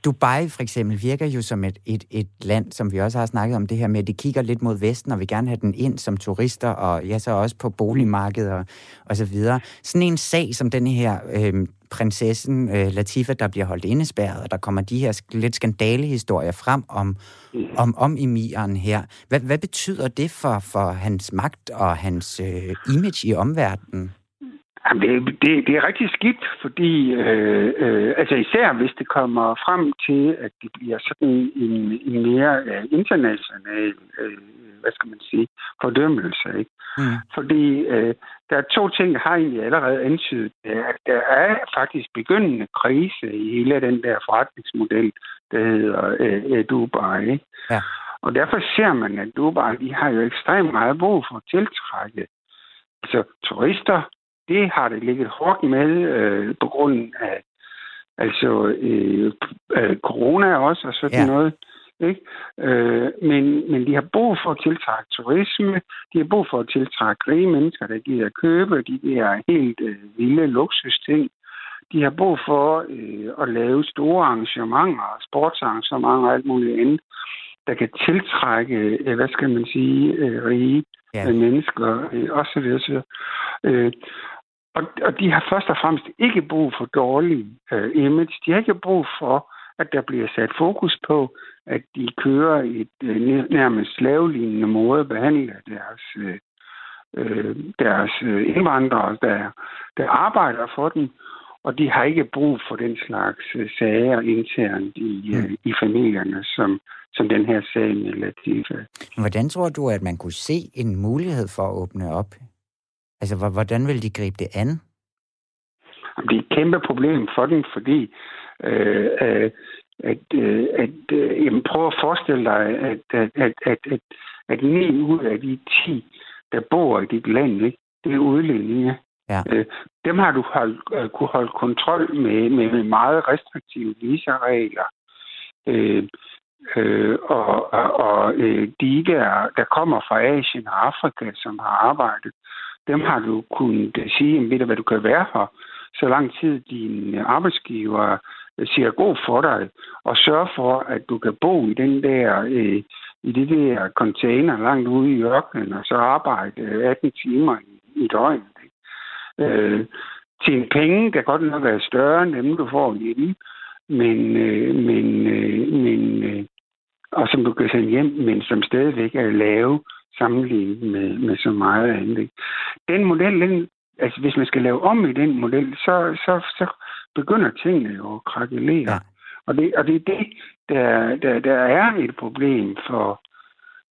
Dubai for eksempel virker jo som et, et, et land, som vi også har snakket om det her med, at det kigger lidt mod Vesten, og vil gerne have den ind som turister, og ja, så også på boligmarkedet og, og så videre. Sådan en sag som den her øh, prinsessen øh, Latifa, der bliver holdt indespærret, og der kommer de her lidt skandalehistorier frem om, om, om emiren her. Hvad, hvad betyder det for, for hans magt og hans øh, image i omverdenen? Jamen, det, det, det er rigtig skidt, fordi øh, øh, altså især hvis det kommer frem til, at det bliver sådan en, en mere øh, international, øh, hvad skal man sige, fordømmelse. Ikke? Mm. Fordi øh, der er to ting, jeg har egentlig allerede antydet. At der er faktisk begyndende krise i hele den der forretningsmodel, der hedder øh, Dubai. Ikke? Ja. Og derfor ser man, at Dubai de har jo ekstremt meget brug for at tiltrække altså, turister, det har det ligget hårdt med øh, på grund af altså øh, øh, corona også og sådan ja. noget. Ikke? Øh, men, men de har brug for at tiltrække turisme, de har brug for at tiltrække rige mennesker, der giver at købe de der helt øh, vilde luksusting. De har brug for øh, at lave store arrangementer, sportsarrangementer og alt muligt andet, der kan tiltrække, øh, hvad skal man sige, øh, rige ja. mennesker øh, osv. osv. Øh, og, og de har først og fremmest ikke brug for dårlig øh, image. De har ikke brug for, at der bliver sat fokus på, at de kører et øh, nærmest slavelignende måde at behandle deres, øh, deres indvandrere, der, der arbejder for dem. Og de har ikke brug for den slags øh, sager internt i, mm. øh, i familierne, som, som den her sag med Latifa. Hvordan tror du, at man kunne se en mulighed for at åbne op Altså, hvordan vil de gribe det an? Det er et kæmpe problem for dem, fordi øh, øh, at, øh, at øh, jamen, prøv at forestille dig, at, at, at, at, at, at 9 ud af de 10, der bor i dit land, ikke, det er udlændinge. Ja. Øh, dem har du hold, øh, kunne holde kontrol med, med, med meget restriktive visaregler. Øh, øh, og og, og øh, de der, der kommer fra Asien og Afrika, som har arbejdet dem har du kunnet øh, sige, ved du hvad, du kan være her, så lang tid din øh, arbejdsgiver øh, siger god for dig, og sørger for, at du kan bo i den der, øh, i det der container langt ude i ørkenen, og så arbejde 18 timer i, i døgnet. Øh, til en penge, der godt nok er større end dem, du får hjemme, men, øh, men, øh, men øh, og som du kan sende hjem, men som stadigvæk er lave sammenlignet med, med så meget andet. Den model, den, altså hvis man skal lave om i den model, så, så, så begynder tingene jo at krakelere. Ja. Og, det, og det er det, der, der, der er et problem for,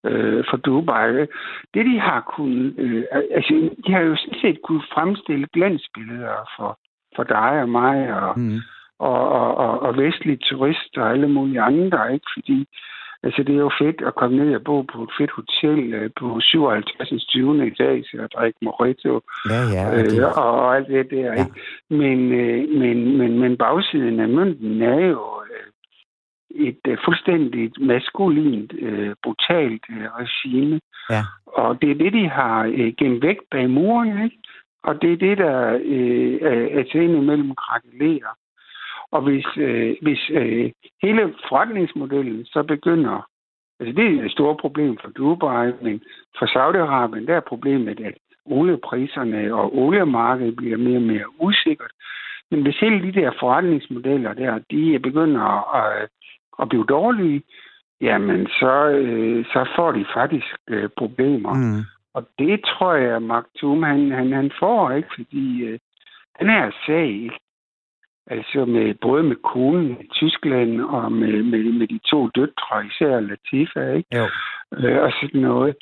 øh, for Dubai. Det, de har kunnet... Øh, altså, de har jo set kunnet fremstille glansbilleder for, for dig og mig og, mm. og, og, og, og vestlige turister og alle mulige andre, ikke? Fordi altså, det er jo fedt at komme ned og bo på et fedt hotel øh, på 57. 20. etage og drikke mojito Ja, ja. Og øh, det, og, og alt det der. Ja. Ikke? Men, øh, men, men, men bagsiden af mønten er jo øh, et øh, fuldstændigt maskulint, øh, brutalt øh, regime. ja. Og det er det, de har øh, gemt væk bag muren, ikke? Og det er det, der øh, til indimellem krakelerer. Og hvis, øh, hvis øh, hele forretningsmodellen så begynder... Altså, det er et stort problem for Dubai, men for Saudi-Arabien, der er problemet, at oliepriserne og oliemarkedet bliver mere og mere usikkert. Men hvis hele de der forretningsmodeller der, de begynder at, at blive dårlige, jamen så, øh, så får de faktisk øh, problemer. Mm. Og det tror jeg, at Mark Thum, han, han, han får, ikke? Fordi øh, den her sag? Altså med, både med konen i Tyskland og med, med, med de to døtre, især Latifa, ikke? Jo. Øh, og sådan noget.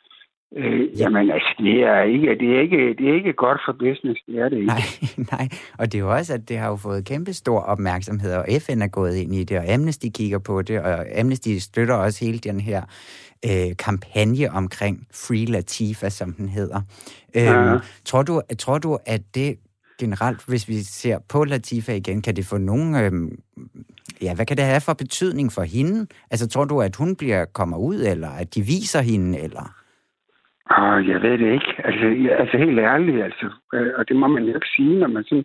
Øh, Ja. Jamen altså, det er, ikke, det, er ikke, det er ikke godt for business, det er det ikke. Nej, (laughs) nej. Og det er jo også, at det har jo fået kæmpe stor opmærksomhed, og FN er gået ind i det, og Amnesty kigger på det, og Amnesty støtter også hele den her øh, kampagne omkring Free Latifa, som den hedder. Ja. Øh, tror, du, tror du, at det generelt, hvis vi ser på Latifa igen, kan det få nogen... Øh, ja, hvad kan det have for betydning for hende? Altså, tror du, at hun bliver kommer ud, eller at de viser hende, eller... Og jeg ved det ikke. Altså, jeg- altså helt ærligt, altså, øh, og det må man jo ikke sige, når man sådan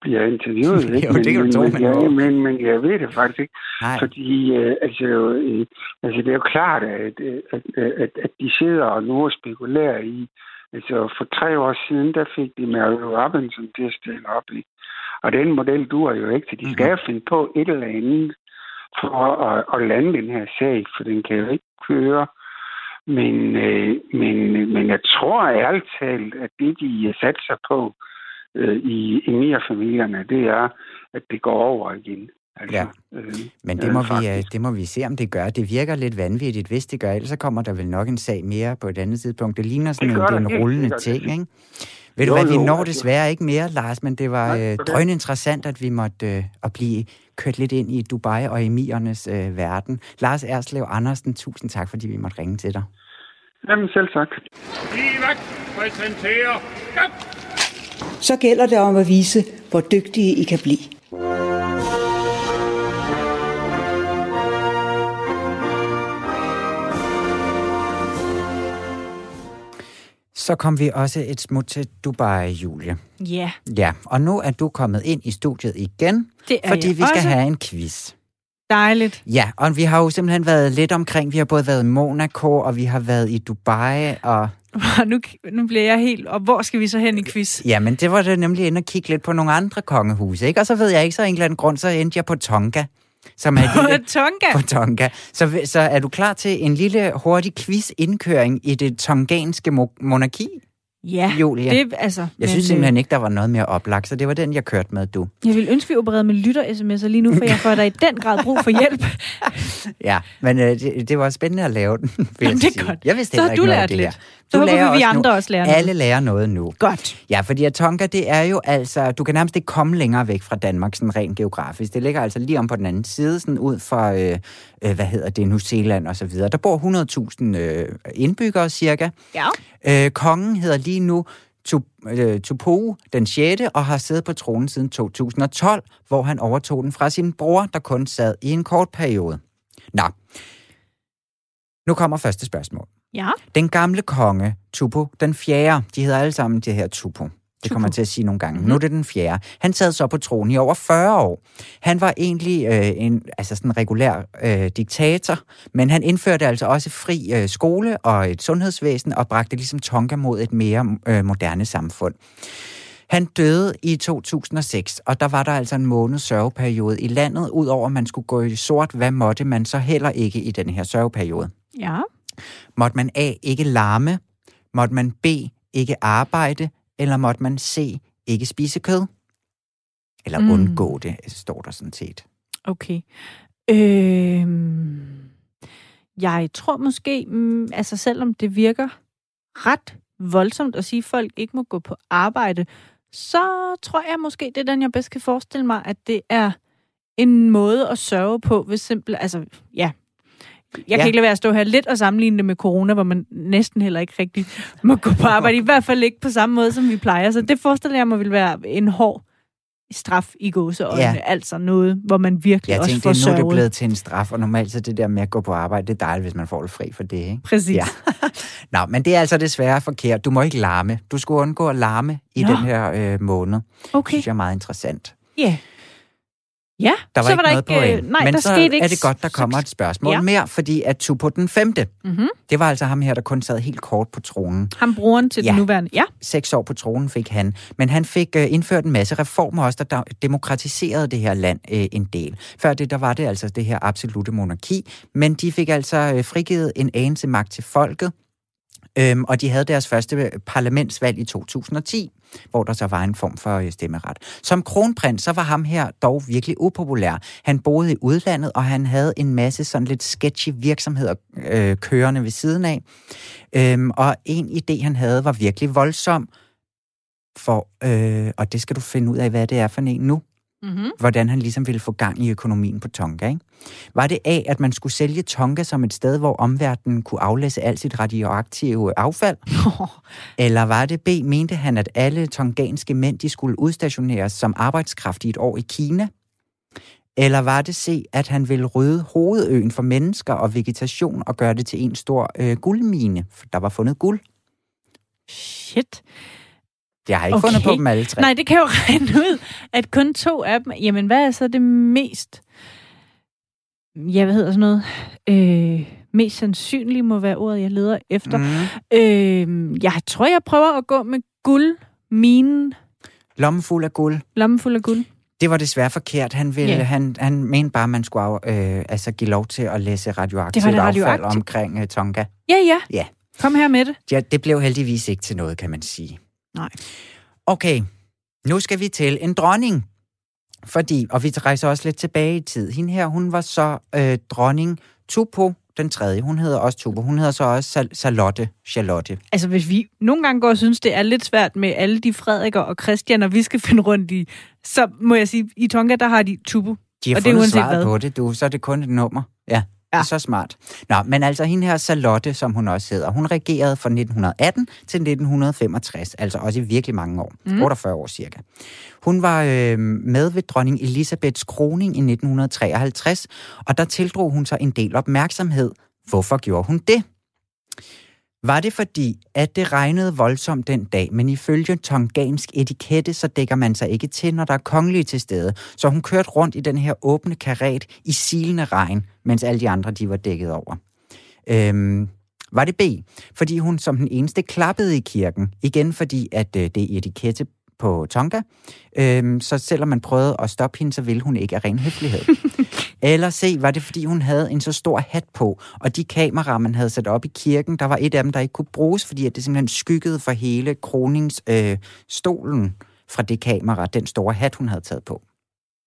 bliver interviewet. (laughs) Ikke? Jo, det kan du men, tro, men, må. men, men jeg ved det faktisk ikke. Nej, Fordi øh, altså, øh, altså, det er jo klart, at, øh, at, at, at, de sidder og nu spekulerer i, altså for tre år siden, der fik de Mary Robinson til at stille op i. Og den model duer jo ikke, så de skal jo finde på et eller andet for at, at lande den her sag, for den kan jo ikke køre. Men, øh, men, men jeg tror ærligt talt, at det, de satser på øh, i Emir-familierne, det er, at det går over igen. Altså, Ja. øh, Men det øh, må, vi, faktisk. øh, det må vi se, om det gør. Det virker lidt vanvittigt, hvis det gør. Ellers så kommer der vel nok en sag mere på et andet tidspunkt. Det ligner sådan Det en, det er en helt rullende sikkert. ting, ikke? Ved du Jo, hvad, vi når altså- desværre ikke mere, Lars, men det var øh, det. drøn interessant, at vi måtte øh, at blive kørt lidt ind i Dubai og emirernes øh, verden. Lars Erslev Andersen, tusind tak, fordi vi måtte ringe til dig. Jamen selv tak. Livak præsenterer... Så gælder det om at vise, hvor dygtige I kan blive. Så kom vi også et smut til Dubai, Julie. Ja, Ja, og nu er du kommet ind i studiet igen, det er fordi vi skal også. have en quiz. Dejligt. Ja, og vi har jo simpelthen været lidt omkring. Vi har både været i Monaco, og vi har været i Dubai, og (laughs) Nu, nu bliver jeg helt... Og hvor skal vi så hen i quiz? Ja, men det var det nemlig inde og kigge lidt på nogle andre kongehuse, ikke? Og så ved jeg ikke, så en eller anden grund, så endte jeg på Tonga. Som (laughs) er lille, Tonga. på Tonga. Så, så er du klar til en lille hurtig quiz-indkøring i det tonganske mo- monarki? Ja, Julia. det altså... Jeg men, synes øh, simpelthen ikke, der var noget mere oplagt, så det var den, jeg kørte med, du. Jeg vil ønske, vi opererede med lytter-sms'er lige nu, for jeg får da i den grad brug for hjælp. (laughs) Ja, men øh, det, det var spændende at lave den, vil jeg Jamen, det er godt. Jeg vidste Så har ikke du lært det lidt. her. Så Du håber lærer vi, vi også andre nu. også lærer noget. Alle lærer noget nu. Godt. Ja, fordi at Tonga, det er jo altså, du kan nærmest ikke komme længere væk fra Danmark, sådan rent geografisk. Det ligger altså lige om på den anden side, sådan ud fra, øh, øh, hvad hedder det, New Zealand og så videre. Der bor 100.000 øh, indbyggere cirka. Ja. Øh, kongen hedder lige nu Tup- øh, Tupou den 6. og har siddet på tronen siden 2012, hvor han overtog den fra sin bror, der kun sad i en kort periode. Nå, nu kommer første spørgsmål. Ja. Den gamle konge, Tupo den fjerde, de hedder alle sammen det her Tupo. Det kommer til at sige nogle gange. Mm-hmm. Nu er det den fjerde. Han sad så på tronen i over 40 år. Han var egentlig øh, en altså sådan en regulær øh, diktator, men han indførte altså også fri øh, skole og et sundhedsvæsen og bragte ligesom Tonga mod et mere øh, moderne samfund. Han døde i 2006, og der var der altså en måneds sørgeperiode i landet. Udover at man skulle gå i sort, hvad måtte man så heller ikke i den her sørgeperiode? Ja. Måtte man A. ikke larme? Måtte man B. ikke arbejde? Eller måtte man C. ikke spise kød? Eller Mm. undgå det, står der sådan set. Okay. Øhm, jeg tror måske, mm, altså selvom det virker ret voldsomt at sige, at folk ikke må gå på arbejde, så tror jeg måske, det er den, jeg bedst kan forestille mig, at det er en måde at sørge på, hvis simpelthen, altså, ja, jeg Ja. kan ikke lade være at stå her lidt og sammenligne det med corona, hvor man næsten heller ikke rigtig må gå på arbejde. I hvert fald ikke på samme måde, som vi plejer. Så det forestiller jeg mig vil være en hård straf i gåseøjne. Ja. Altså noget, hvor man virkelig Jeg også tænkte, får det, nu er det sørget. blevet til en straf, og normalt så det der med at gå på arbejde, det er dejligt, hvis man får lidt fri for det, ikke? Præcis. Ja. (laughs) Nå, men det er altså desværre forkert. Du må ikke larme. Du skulle undgå at larme i Nå. den her øh, måned. Okay. synes jeg er meget interessant. Ja. Ja, Der var så ikke var der noget ikke, point. øh, nej, Men der så skete ikke er det godt, der kommer et spørgsmål ja. Mere, fordi at Tupo den femte, Mm-hmm. det var altså ham her, der kun sad helt kort på tronen. Ham brugeren til Ja. den nuværende. Ja. Seks år på tronen fik han. Men han fik øh, indført en masse reformer også, der demokratiserede det her land øh, en del. Før det, der var det altså det her absolute monarki, men de fik altså øh, frigivet en anelse magt til folket, Øhm, og de havde deres første øh, parlamentsvalg i 2010, hvor der så var en form for øh, stemmeret. Som kronprins, så var ham her dog virkelig upopulær. Han boede i udlandet, og han havde en masse sådan lidt sketchy virksomheder øh, kørende ved siden af. Øhm, og en idé, han havde, var virkelig voldsom. For, øh, og det skal du finde ud af, hvad det er for en nu Mm-hmm. hvordan han ligesom ville få gang i økonomien på Tonga. Ikke? Var det A, at man skulle sælge Tonga som et sted, hvor omverdenen kunne aflæse alt sit radioaktive affald? (laughs) Eller var det B, mente han, at alle tonganske mænd de skulle udstationeres som arbejdskraft i et år i Kina? Eller var det C, at han ville rydde hovedøen for mennesker og vegetation og gøre det til en stor øh, guldmine? For der var fundet guld. Shit. Jeg har ikke Okay. fundet på dem alle tre. Nej, det kan jo (laughs) regne ud, at kun to af dem... Jamen, hvad er så det mest... Ja, hvad hedder sådan noget? Øh, mest sandsynlige må være ordet, jeg leder efter. Mm. Øh, jeg tror, jeg prøver at gå med guld. Minen. Lommen fuld af guld. Lommen fuld af guld. Det var desværre forkert. Han, ville, Ja. han, han mente bare, at man skulle øh, altså give lov til at læse radioaktivt Det det affald radioaktivt. omkring øh, Tonga. Ja, ja. Ja. Kom her med det. Ja, det blev heldigvis ikke til noget, kan man sige. Nej. Okay, nu skal vi til en dronning. Fordi, og vi rejser også lidt tilbage i tid. Hende her, hun var så øh, dronning Tupo den tredje. Hun hedder også Tupo. Hun hedder så også Sal- Charlotte. Charlotte. Altså, hvis vi nogle gange går og synes, det er lidt svært med alle de Frederikker og Christianer, vi skal (laughs) finde rundt i, så må jeg sige, i Tonga, der har de Tubu. De har Og det er fundet svaret hvad. på det, du. Så er det kun et nummer. Ja, ja. Så smart. Nå, men altså hende her Charlotte, som hun også hedder, hun regerede fra 1918 til 1965, altså også i virkelig mange år. Mm. 48 år cirka. Hun var øh, med ved dronning Elisabeths kroning i 1953, og der tildrog hun sig en del opmærksomhed. Hvorfor gjorde hun det? Var det fordi, at det regnede voldsomt den dag, men ifølge tongansk etikette, så dækker man sig ikke til, når der er kongelige til stede. Så hun kørte rundt i den her åbne karet i silende regn, mens alle de andre de var dækket over. Øhm, var det B? Fordi hun som den eneste klappede i kirken. Igen fordi, at øh, det er etikette på Tonga. Øhm, så selvom man prøvede at stoppe hende, så ville hun ikke af ren høflighed. (laughs) Eller C, var det fordi hun havde en så stor hat på, og de kameraer, man havde sat op i kirken, der var et af dem, der ikke kunne bruges, fordi at det simpelthen skyggede for hele kroningsstolen øh, stolen fra det kamera, den store hat, hun havde taget på.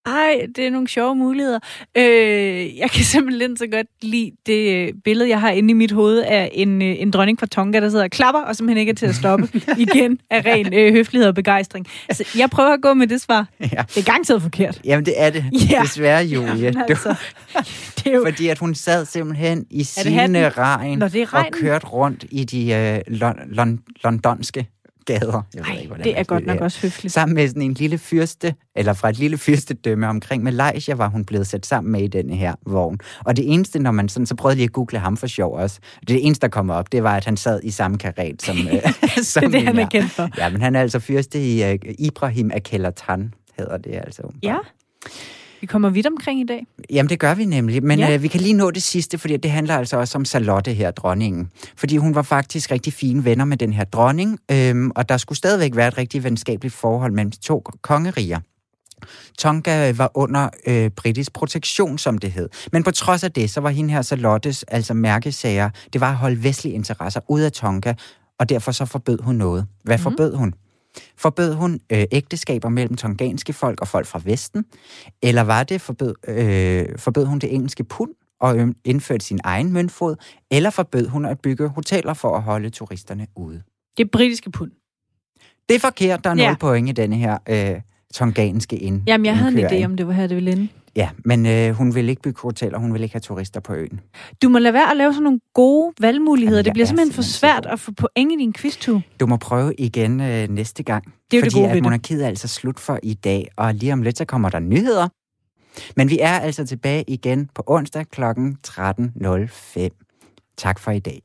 Ej, det er nogle sjove muligheder. Øh, jeg kan (laughs) simpelthen så godt lide det øh, billede, jeg har inde i mit hoved af en, øh, en dronning fra Tonga, der sidder og klapper, og simpelthen ikke er til at stoppe (laughs) igen af ren øh, høflighed og begejstring. Så jeg prøver at gå med det svar. Ja. Det er garanteret forkert. Jamen, det er det. (laughs) Ja. Desværre, Julie. Jamen, altså, det er jo... Fordi at hun sad simpelthen i sine regn Nå, det er og regnen. kørte rundt i de øh, lon- lon- londonske gader. Jeg ved Ej, ikke, det er godt nok også høfligt. Sammen med sådan en lille fyrste, eller fra et lille fyrstedømme omkring Malaysia, var hun blevet sat sammen med i denne her vogn. Og det eneste, når man sådan, så prøvede jeg at google ham for sjov også. Det eneste, der kom op, det var, at han sad i samme karet som, (laughs) øh, (laughs) som Det er det, han er kendt for. Ja, men han er altså fyrste i uh, Ibrahim Akelatan, hedder det altså. åbenbart. Ja. Vi kommer vidt omkring i dag. Jamen, det gør vi nemlig. Men Ja. øh, vi kan lige nå det sidste, fordi det handler altså også om Charlotte her, dronningen. Fordi hun var faktisk rigtig fine venner med den her dronning, øhm, og der skulle stadigvæk være et rigtig venskabeligt forhold mellem de to kongeriger. Tonga var under øh, britisk protektion, som det hed. Men på trods af det, så var hende her Charlottes, altså mærkesager, det var at holde vestlige interesser ud af Tonga, og derfor så forbød hun noget. Hvad mm. forbød hun? Forbød hun øh, ægteskaber mellem tonganske folk og folk fra Vesten? Eller var det forbød, øh, forbød hun det engelske pund og øh, indførte sin egen møntfod? Eller forbød hun at bygge hoteller for at holde turisterne ude? Det britiske pund. Det er forkert. Der er 0 Ja. point i denne her øh, tonganske ind. Jamen, jeg havde en idé om, det var her, det ville ende. Ja, men øh, hun vil ikke bygge hoteller, hun vil ikke have turister på øen. Du må lade være at lave sådan nogle gode valgmuligheder. Jamen, det bliver er simpelthen for simpelthen svært at få point i din quiztur. Du må prøve igen øh, næste gang. Det er jo det fordi gode at monarkiet er altså slut for i dag, og lige om lidt så kommer der nyheder. Men vi er altså tilbage igen på onsdag kl. 13.05. Tak for i dag.